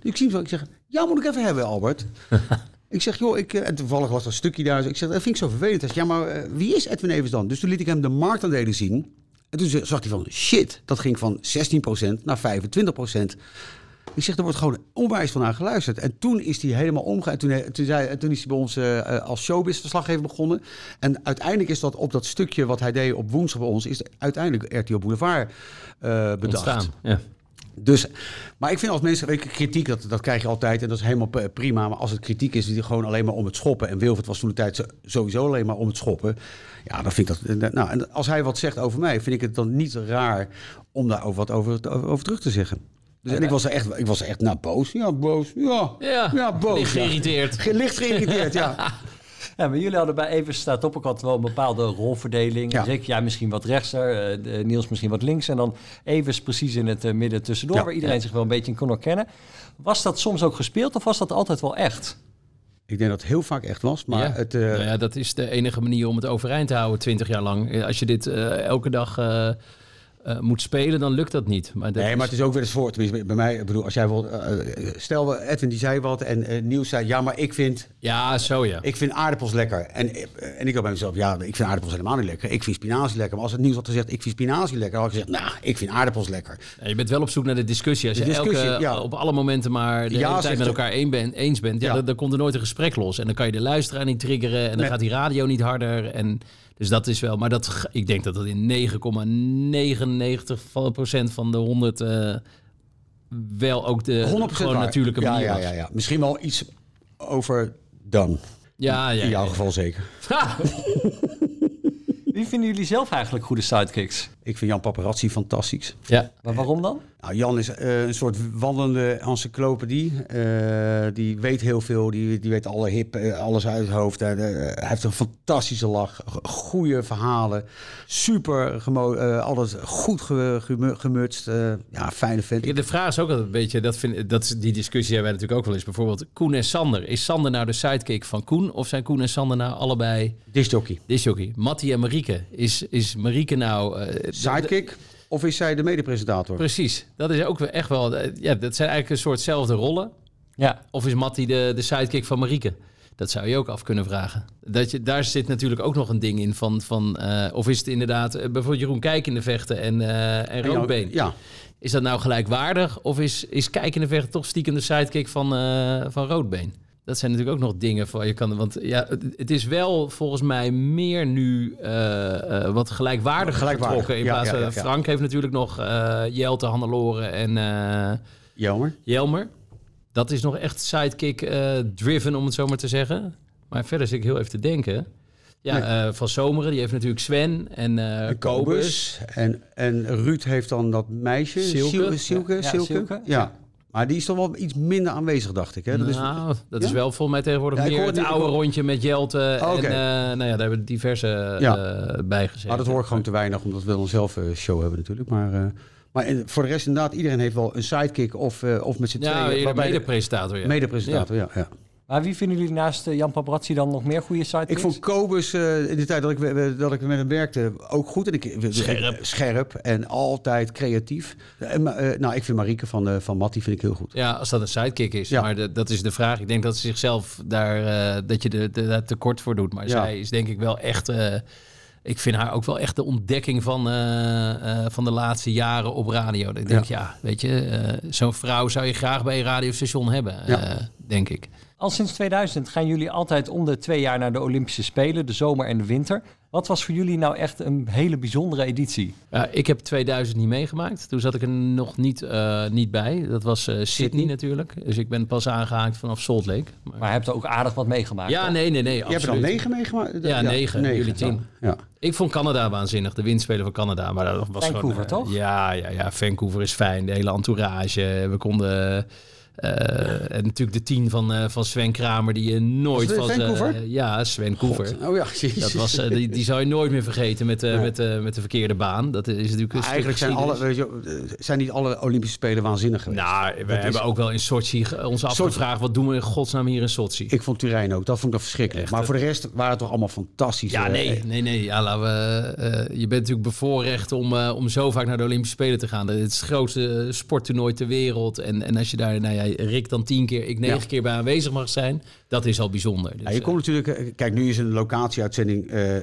Dus ik zie hem zo, ik zeg, ja moet ik even hebben Albert. Ik zeg, joh, ik, eh, en toevallig was een stukje daar. Ik zeg, dat vind ik zo vervelend. Hij zegt, ja, maar eh, wie is Edwin Evers dan? Dus toen liet ik hem de marktaandelen zien. En toen zag hij van, shit, dat ging van 16% naar 25%. Ik zeg, er wordt gewoon onwijs van naar geluisterd. En toen is hij helemaal omgegaan. Toen, toen, zei, en toen is hij bij ons eh, eh, als showbiz-verslaggever begonnen. En uiteindelijk is dat op dat stukje wat hij deed op woensdag bij ons... is uiteindelijk RTL Boulevard eh bedacht. Ontstaan, ja. Dus, maar ik vind als mensen, weet je, kritiek, dat, dat krijg je altijd en dat is helemaal prima. Maar als het kritiek is die gewoon alleen maar om het schoppen. En Wilfred was toen de tijd sowieso alleen maar om het schoppen. Ja, dan vind ik dat. Nou, en als hij wat zegt over mij, vind ik het dan niet raar om daar ook wat over, over, over terug te zeggen. Dus, en ik was er echt, ik was er echt nou, boos. Ja, boos. Ja, Ja, boos. licht geïrriteerd. Ge- Licht geïrriteerd, ja. Ja, maar jullie hadden bij Evers staat op ook altijd wel een bepaalde rolverdeling. Ja. Rick, jij misschien wat rechtser, eh, de- Niels misschien wat links. En dan Evers precies in het eh, midden tussendoor, Ja. waar iedereen Ja. zich wel een beetje in kon herkennen. Was dat soms ook gespeeld of was dat altijd wel echt? Ik denk dat het heel vaak echt was, maar ja. het... eh, Nou ja, dat is de enige manier om het overeind te houden, 20 jaar lang. Als je dit eh, elke dag eh, moet spelen, dan lukt dat niet. Maar dat Nee, is- maar het is ook weer eens voor. Tenminste, bij mij, ik bedoel, als jij wil. eh, stel, we- Edwin die zei wat en eh Niels zei: Ja, maar ik vind, Ja, zo ja. ik vind aardappels lekker. En, en ik had bij mezelf: Ja, ik vind aardappels helemaal niet lekker. Ik vind spinazie lekker. Maar als het Niels had gezegd: Ik vind spinazie lekker, had ik gezegd: Nou, ik vind aardappels lekker. Ja, je bent wel op zoek naar de discussie. Als je discussie, elke, ja. op alle momenten maar de Ja, hele tijd met elkaar een ben- eens bent, ja. Dan, dan komt er nooit een gesprek los. En dan kan je de luisteraar niet triggeren en dan gaat die radio niet harder. En, dus dat is wel, maar dat, ik denk dat dat in 9,99 van- procent van de 100 eh, wel ook de 100% gewoon waar. natuurlijke ja, manier ja, was. ja, ja. Misschien wel iets over dan. Ja, ja, In jouw ja. geval zeker. Wie vinden jullie zelf eigenlijk goede sidekicks? Ik vind Jan Paparazzi fantastisch. Ja. Maar waarom dan? Nou, Jan is eh, een soort wandelende encyclopedie. Eh, die weet heel veel. Die, die weet alle hip, eh, alles uit het hoofd. Hij heeft een fantastische lach. Goede verhalen. Super gemo eh, alles goed ge, gemu- gemutst. Eh, ja, fijne vent. Ja, De vraag is ook altijd een beetje, dat vind, dat is, die discussie hebben wij natuurlijk ook wel eens. Bijvoorbeeld Koen en Sander. Is Sander nou de sidekick van Koen of zijn Koen en Sander nou allebei Disjockey. disjockey? Mattie en Marieke. Is, is Marieke nou... de- Sidekick? Of is zij de medepresentator? Precies. Dat is ook wel echt wel... Ja, dat zijn eigenlijk een soortzelfde rollen. Ja, Of is Mattie de, de sidekick van Marieke? Dat zou je ook af kunnen vragen. Dat je, daar zit natuurlijk ook nog een ding in van... van eh, of is het inderdaad eh, bijvoorbeeld Jeroen Kijk in de vechten en, eh en Roodbeen? Ja. Is dat nou gelijkwaardig? Of is, is Kijk in de vechten toch stiekem de sidekick van, eh, van Roodbeen? Dat zijn natuurlijk ook nog dingen voor je kan. Want ja, het, het is wel volgens mij meer nu eh, eh, wat gelijkwaardig Gelijkwaardig, getrokken. In ja, plaats ja, van ja, ja. Frank heeft natuurlijk nog eh Jelte, Hannelore en eh, Jammer. Jelmer. Dat is nog echt sidekick eh, driven, om het zo maar te zeggen. Maar verder zit ik heel even te denken. Ja, Nee. eh, Van Zomeren, die heeft natuurlijk Sven en eh De Kobus. En, en Ruud heeft dan dat meisje. Silke. Sil- Silke, Ja, Silke. Silke. Ja. Maar die is toch wel iets minder aanwezig, dacht ik. Hè? Dat is, nou, dat is Ja? wel volgens mij tegenwoordig Ja, ik meer hoor het ik oude hoor- rondje met Jelte. Oh, oké. En eh, nou ja, daar hebben diverse Ja. eh bij gezeten. maar dat hoor ik gewoon te weinig, omdat we dan zelf een show hebben natuurlijk. Maar, eh, maar voor de rest inderdaad, iedereen heeft wel een sidekick of, eh, of met z'n Ja, tweeën. de- mede-presentator. Ja. Mede-presentator, ja. ja. Maar wie vinden jullie naast eh, Jan Paparazzi dan nog meer goede sidekicks? Ik vond Kobus eh, in de tijd dat ik, dat ik met hem werkte ook goed. En ik, Scherp. Scherp en altijd creatief. En, eh, nou, ik vind Marieke van, eh van Matti vind ik heel goed. Ja, als dat een sidekick is. Ja. Maar de- dat is de vraag. Ik denk dat ze zichzelf daar, eh, dat je de, de, daar tekort voor doet. Maar Ja. zij is denk ik wel echt... eh, ik vind haar ook wel echt de ontdekking van, eh, eh, van de laatste jaren op radio. Ik denk, ja, weet je, eh, zo'n vrouw zou je graag bij een radiostation hebben, Ja. eh, denk ik. Al sinds 2000 gaan jullie altijd om de twee jaar naar de Olympische Spelen, de zomer en de winter. Wat was voor jullie nou echt een hele bijzondere editie? Ja, ik heb 2000 niet meegemaakt. Toen zat ik er nog niet, eh, niet bij. Dat was eh, Sydney, natuurlijk. Dus ik ben pas aangehaakt vanaf Salt Lake. Maar, Maar je hebt er ook aardig wat meegemaakt. ja, toch? nee, nee, nee. Je hebt er al negen meegemaakt? Ja, negen. Jullie tien. Ja. Ik vond Canada waanzinnig, de windspeler van Canada. Maar dat was Vancouver, gewoon, eh, toch? Ja, ja, ja, Vancouver is fijn. De hele entourage. We konden... eh, en natuurlijk de tien van, eh, van Sven Kramer, die je nooit van... Vancouver? eh, ja, Sven Koever. God, oh ja, jezus. Dat was, die, die zou je nooit meer vergeten met, eh, met, met de verkeerde baan. Dat is natuurlijk een eigenlijk zijn, alle, je, zijn niet alle Olympische Spelen waanzinnig geweest. Nou, we Dat is- hebben ook wel in Sochi ons afgevraagd... wat doen we in godsnaam hier in Sochi? Ik vond Turijn ook, dat vond ik verschrikkelijk. maar voor de rest waren het toch allemaal fantastisch. Ja, nee, nee, nee. Ja, laten we, je bent natuurlijk bevoorrecht om, om zo vaak naar de Olympische Spelen te gaan. Het is het grootste sporttoernooi ter wereld. En, en als je daar, nou ja, Rick dan tien keer, ik negen Ja. keer bij aanwezig mag zijn, dat is al bijzonder. Dus, Ja, je komt natuurlijk, eh, kijk, nu is een locatieuitzending eh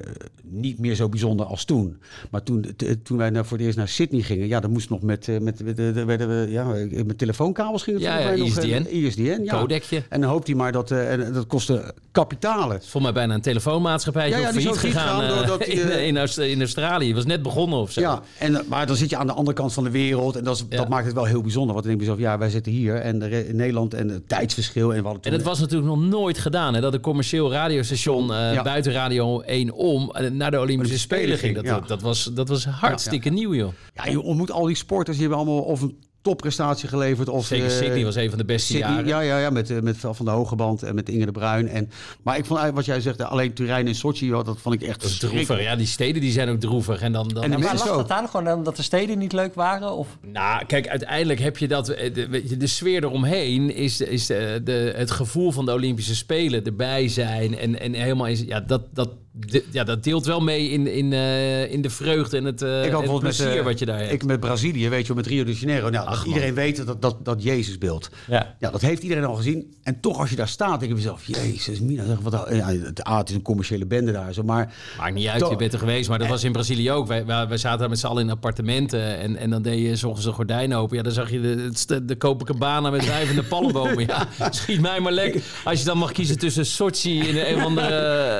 niet meer zo bijzonder als toen. Maar toen, toen wij voor het eerst naar Sydney gingen, ja, dan moest nog met, eh, met, met, met, met, ja, met telefoonkabels ging het Ja, volgens ja, nog, ISDN. eh, ISDN, ja. En dan hoopt hij maar dat, eh, en dat kostte kapitalen. Voor mij bijna een telefoonmaatschappij Ja, ja, die failliet gegaan eh, die, in, eh, in, Aust- in Australië. Het was net begonnen of zo. Ja, en, eh, maar dan zit je aan de andere kant van de wereld en dat, is, dat maakt het wel heel bijzonder. Want dan denk je zelf, ja, wij zitten hier en de in Nederland en het tijdsverschil. En, we En het was natuurlijk nog nooit gedaan. Hè, dat een commercieel radiostation eh, Ja. buiten Radio 1 om eh, naar de Olympische Spelen ging. Dat, ja. dat, dat, was, dat was hartstikke nieuw, joh. Ja, je ontmoet al die sporters, die hebben allemaal of een topprestatie geleverd. Of, Zeker eh, Sydney was een van de beste Sydney, jaren. Ja, ja, ja met, eh, met Vel van de Hogeband en met Inge de Bruin. En, maar ik vond eigenlijk wat jij zegt, eh, alleen Turijn en Sochi, dat vond ik echt Dat droevig. Ja, die steden die zijn ook droevig. En dan, dan En de Maar lag dat aan gewoon omdat de steden niet leuk waren? Of? Nou, kijk, uiteindelijk heb je dat. eh, De, weet je, de sfeer eromheen is, is de, de, het gevoel van de Olympische Spelen erbij zijn. En, en helemaal is. Ja, dat, dat, de- ja, dat deelt wel mee in, in, eh, in de vreugde en het, eh, Ik had het met, plezier eh, wat je daar hebt. Ik met Brazilië, weet je, wel, met Rio de Janeiro. Nou, Ach, iedereen weet dat, dat, dat Jezusbeeld. Ja. Ja, dat heeft iedereen al gezien. En toch, als je daar staat, denk je jezelf, Jezus, Mina, zeg, wat, ja, het, A, het is een commerciële bende daar, zo, maar... Maakt niet uit, Toch- je bent er geweest. Maar dat was in Brazilië ook. Wij, wij, wij zaten daar met z'n allen in appartementen. En, en dan deed je s ochtends een gordijn open. Ja, dan zag je de, de, de Copacabana met drijvende palmbomen. Ja, schiet mij maar lek. Als je dan mag kiezen tussen Sochi in een of andere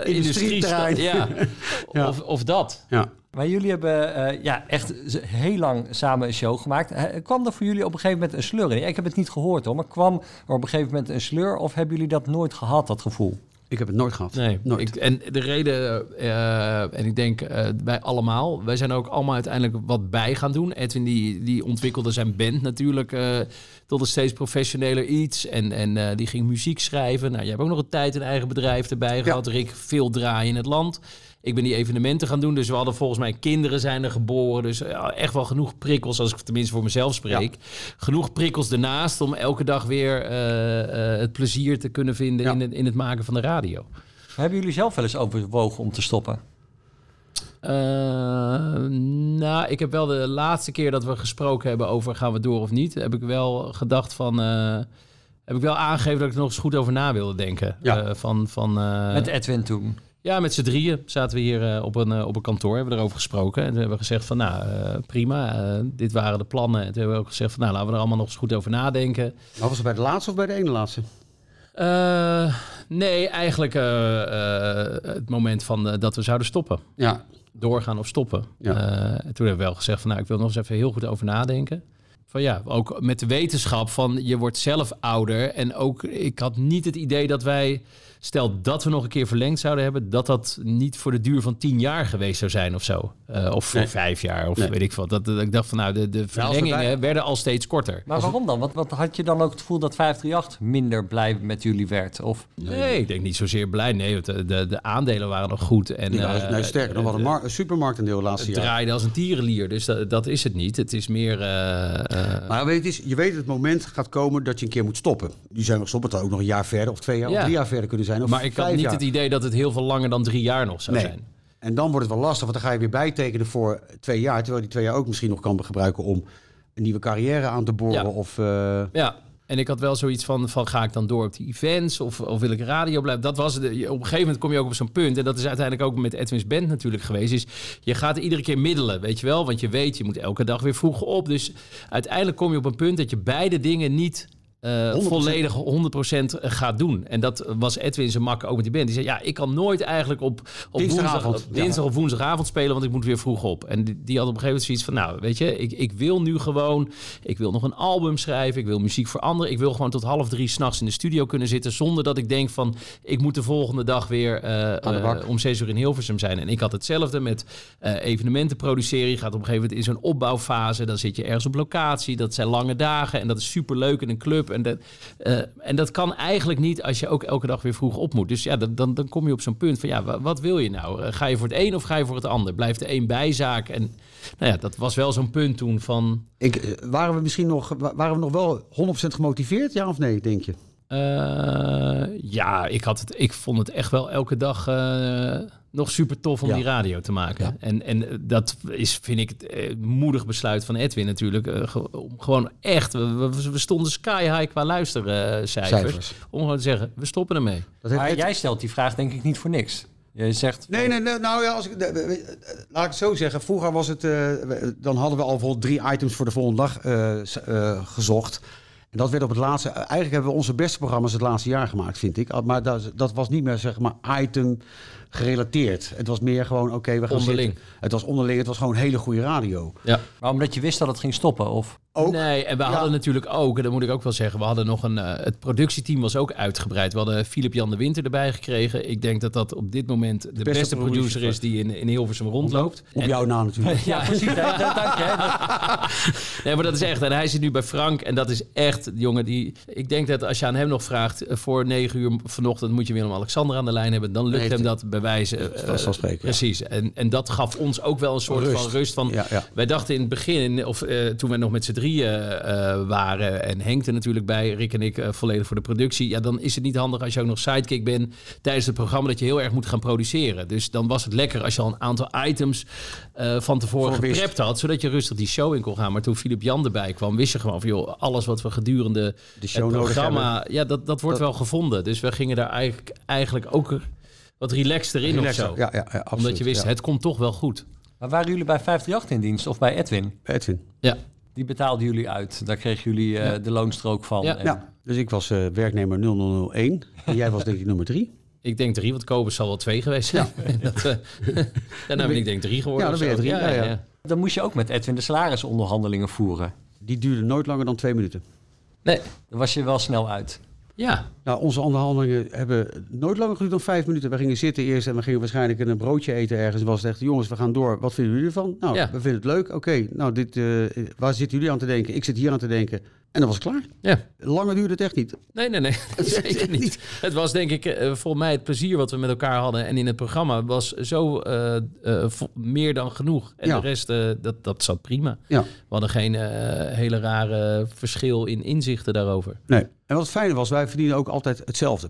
eh, Ja. Of, of dat. Ja. Maar jullie hebben eh, ja, echt heel lang samen een show gemaakt. Kwam er voor jullie op een gegeven moment een sleur in? Ik heb het niet gehoord hoor, maar kwam er op een gegeven moment een sleur? Of hebben jullie dat nooit gehad, dat gevoel? Ik heb het nooit gehad. Nee, Nooit. Ik, en de reden, eh, en ik denk eh, wij allemaal, wij zijn ook allemaal uiteindelijk wat bij gaan doen. Edwin die, die ontwikkelde zijn band natuurlijk eh, tot een steeds professioneler iets. En, en die ging muziek schrijven. Nou, je hebt ook nog een tijd een eigen bedrijf erbij gehad. Rick, veel draaien in het land. Ik ben die evenementen gaan doen. Dus we hadden volgens mij kinderen zijn er geboren. Dus ja, echt wel genoeg prikkels, als ik tenminste voor mezelf spreek. Genoeg prikkels ernaast om elke dag weer eh, eh, het plezier te kunnen vinden in, het, in het maken van de radio. Hebben jullie zelf wel eens overwogen om te stoppen? Eh, nou, ik heb wel de laatste keer dat we gesproken hebben over gaan we door of niet, heb ik wel gedacht van. heb ik wel aangegeven dat ik er nog eens goed over na wilde denken. Ja. Van, van, Met Edwin toen? Ja, met z'n drieën zaten we hier eh, op, een, eh, op een kantoor, hebben we erover gesproken. En toen hebben we gezegd van, nou, eh, prima, dit waren de plannen. En toen hebben we ook gezegd van, nou, laten we er allemaal nog eens goed over nadenken. Maar was het bij de laatste of bij de ene laatste? Nee, eigenlijk het moment van dat we zouden stoppen. Ja. Doorgaan of stoppen. Ja. En toen hebben we wel gezegd van nou, ik wil nog eens even heel goed over nadenken. Van ja, ook met de wetenschap van je wordt zelf ouder. En ook, ik had niet het idee dat wij stel dat we nog een keer verlengd zouden hebben, dat dat niet voor de duur van tien jaar geweest zou zijn of zo. Eh, of voor Nee. vijf jaar, of Nee. weet ik wat. Dat, dat ik dacht van nou, de, de verlengingen werden al steeds korter. Maar waarom dan? Want, want had je dan ook het gevoel dat 538 minder blij met jullie werd? Of... Nee, ik denk niet zozeer blij. Nee, want de, de, de aandelen waren nog goed. En, Ja, eh, nee, sterker dan wat een, mar- een supermarktendeel de laatste het jaar. draaide als een tierenlier, dus dat, dat is het niet. Het is meer... eh, eh, Maar weet je, het is, je weet dat het moment gaat komen dat je een keer moet stoppen. Die zijn nog stoppen, het ook nog een jaar verder of twee jaar Ja. of drie jaar verder kunnen zijn. Of maar ik had niet jaar. het idee dat het heel veel langer dan drie jaar nog zou Nee. zijn. En dan wordt het wel lastig, want dan ga je weer bijtekenen voor twee jaar. Terwijl die twee jaar ook misschien nog kan gebruiken om een nieuwe carrière aan te boren. Ja. Of, eh, Ja, en ik had wel zoiets van, van ga ik dan door op die events of, of wil ik radio blijven? Dat was. Je- Op een gegeven moment kom je ook op zo'n punt. En dat is uiteindelijk ook met Edwin's Band natuurlijk geweest. Is je gaat iedere keer middelen, weet je wel? Want je weet, je moet elke dag weer vroeg op. Dus uiteindelijk kom je op een punt dat je beide dingen niet... eh, 100%. volledig 100% gaat doen. En dat was Edwin zijn makker ook met die band. Die zei, ja, ik kan nooit eigenlijk op, op woensdag, dinsdag of woensdagavond spelen, want ik moet weer vroeg op. En die, die had op een gegeven moment zoiets van, nou, weet je, ik, ik wil nu gewoon, ik wil nog een album schrijven, ik wil muziek voor anderen, ik wil gewoon tot half drie s'nachts in de studio kunnen zitten, zonder dat ik denk van, ik moet de volgende dag weer eh, eh, om zes uur in Hilversum zijn. En ik had hetzelfde met eh, evenementen produceren. Je gaat op een gegeven moment in zo'n opbouwfase, dan zit je ergens op locatie, dat zijn lange dagen en dat is superleuk in een club. En dat, eh, en dat kan eigenlijk niet als je ook elke dag weer vroeg op moet. Dus ja, dan, dan, kom je op zo'n punt van ja, wa- wat wil je nou? Eh, Ga je voor het een of ga je voor het ander? Blijft de een bijzaak? En nou ja, dat was wel zo'n punt toen van... ik, eh, waren we misschien nog, wa- waren we nog wel 100% gemotiveerd, ja of nee, denk je? Eh, ja, ik, had het, ik vond het echt wel elke dag eh, nog super tof om Ja. die radio te maken. En, en dat is, vind ik, het eh, moedig besluit van Edwin natuurlijk. ge- om gewoon echt, we, stonden sky high qua luistercijfers. Cijfers. Om gewoon te zeggen, we stoppen ermee. Dat heeft Maar jij stelt die vraag denk ik niet voor niks. Je zegt... Nee, nee, nee, nou ja, als ik, laat ik het zo zeggen. Vroeger was het, eh, dan hadden we al bijvoorbeeld drie items voor de volgende dag eh, eh, gezocht. En dat werd op het laatste, eigenlijk hebben we onze beste programma's het laatste jaar gemaakt, vind ik. Maar dat, dat was niet meer, zeg maar, item gerelateerd. Het was meer gewoon, oké, we gaan Onderling. zitten. Het was onderling, het was gewoon hele goede radio. Ja. Maar omdat je wist dat het ging stoppen? Of... Ook, Nee, en we Ja. hadden natuurlijk ook, en dat moet ik ook wel zeggen, we hadden nog een, eh, het productieteam was ook uitgebreid. We hadden Filip Jan de Winter erbij gekregen. Ik denk dat dat op dit moment de beste, beste producer producer is die in, in Hilversum rondloopt. op En- jouw naam natuurlijk. Ja, precies. Dank je. Dat- Nee, maar dat is echt. En hij zit nu bij Frank. En dat is echt, jongen, die... Ik denk dat als je aan hem nog vraagt... eh, voor negen uur vanochtend moet je Willem-Alexander aan de lijn hebben... dan lukt Nee, hem dat bewijzen. Dat is vanzelfsprekend, ja. Precies. En, en dat gaf ons ook wel een soort Rust. van rust. Van, Ja, ja. Wij dachten in het begin, of eh, toen we nog met z'n drieën eh, waren... en Henk er natuurlijk bij, Rick en ik eh, volledig voor de productie... ja, dan is het niet handig als je ook nog sidekick bent... tijdens het programma dat je heel erg moet gaan produceren. Dus dan was het lekker als je al een aantal items eh, van tevoren Voor geprept had... zodat je rustig die show in kon gaan. Maar toen Filip Jan erbij kwam, wist je gewoon van... joh, alles wat we gedurende De show het programma... ja, dat, dat wordt Dat- wel gevonden. Dus we gingen daar eigenlijk, eigenlijk ook wat relaxter in Relaxer. of zo. Ja, ja, ja, absoluut. Omdat je wist, Ja. het komt toch wel goed. Maar waren jullie bij 538 in dienst of bij Edwin? Edwin. Ja. Die betaalden jullie uit. Daar kregen jullie eh, Ja. de loonstrook van. Ja. En- Ja, dus ik was eh, werknemer 0001 en jij was denk ik nummer drie. Ik denk drie, want Kobus zal wel twee geweest zijn. dat, eh, daarna ben ik denk drie geworden. Ja, dan ben je drie, ja, ja. Dan moest je ook met Edwin de salarisonderhandelingen voeren. Die duurde nooit langer dan twee minuten. Nee. Dan was je wel snel uit. Ja, Nou, onze onderhandelingen hebben nooit langer geduurd dan vijf minuten. We gingen zitten eerst en we gingen waarschijnlijk een broodje eten ergens. En was het echt, jongens, we gaan door. Wat vinden jullie ervan? Nou, Ja. we vinden het leuk. Oké, nou, dit, eh, waar zitten jullie aan te denken? Ik zit hier aan te denken. En dan was het klaar. ja. Langer duurde het echt niet. Nee, nee, nee. Zeker niet. Het was denk ik eh, volgens mij het plezier wat we met elkaar hadden. En in het programma was zo eh, eh, meer dan genoeg. En Ja. de rest, dat, dat zat prima. Ja. We hadden geen hele rare verschil in inzichten daarover. Nee. En wat het fijne was, wij verdienen ook altijd hetzelfde.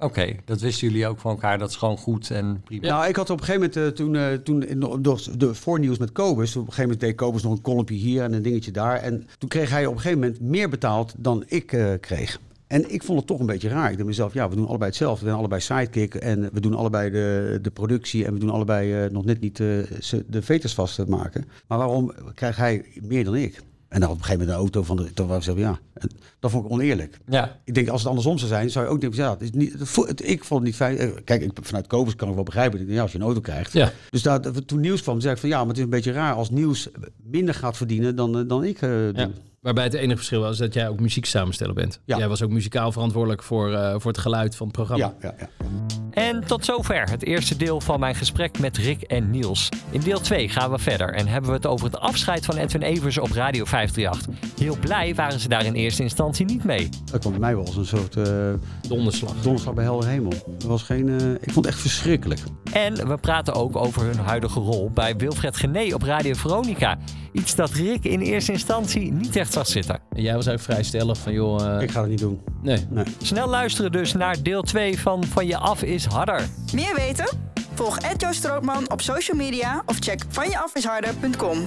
Oké, dat wisten jullie ook van elkaar. Dat is gewoon goed en prima. Nou, ik had op een gegeven moment, eh, toen, eh, toen in door de voornieuws met Kobus, op een gegeven moment deed Kobus nog een kolompje hier en een dingetje daar. En toen kreeg hij op een gegeven moment meer betaald dan ik eh, kreeg. En ik vond het toch een beetje raar. Ik dacht mezelf, ja, we doen allebei hetzelfde. We zijn allebei sidekick en we doen allebei de, de productie en we doen allebei nog net niet de veters vast maken. Maar waarom krijgt hij meer dan ik? En dan op een gegeven moment een auto van de. Toen was ik ja, dat vond ik oneerlijk. Ja. Ik denk, als het andersom zou zijn, zou je ook denken, ja, het is niet, het ik vond het niet fijn. Eh, Kijk, ik, vanuit Kobus kan ik wel begrijpen. Ik denk, ja, als je een auto krijgt. Ja. Dus daar, toen nieuws kwam, zei ik van, ja, maar het is een beetje raar als nieuws minder gaat verdienen dan, eh, dan ik doe. Ja. Waarbij het enige verschil was dat jij ook muziek samensteller bent. Ja. Jij was ook muzikaal verantwoordelijk voor, eh, voor het geluid van het programma. Ja, ja, ja. En tot zover het eerste deel van mijn gesprek met Rick en Niels. In deel 2 gaan we verder en hebben we het over het afscheid van Edwin Evers op Radio 538. Heel blij waren ze daar in eerste instantie niet mee. Dat kwam bij mij wel als een soort eh, donderslag. donderslag bij helder hemel. Dat was geen, eh, ik vond het echt verschrikkelijk. En we praten ook over hun huidige rol bij Wilfred Gené op Radio Veronica. Iets dat Rick in eerste instantie niet echt zag zitten. En jij was ook vrij stellig van, joh... eh, Ik ga het niet doen. Nee. nee. Snel luisteren dus naar deel 2 van Van je af is harder. Meer weten? Volg Ed Joost Strootman op social media of check vanjeafisharder.com.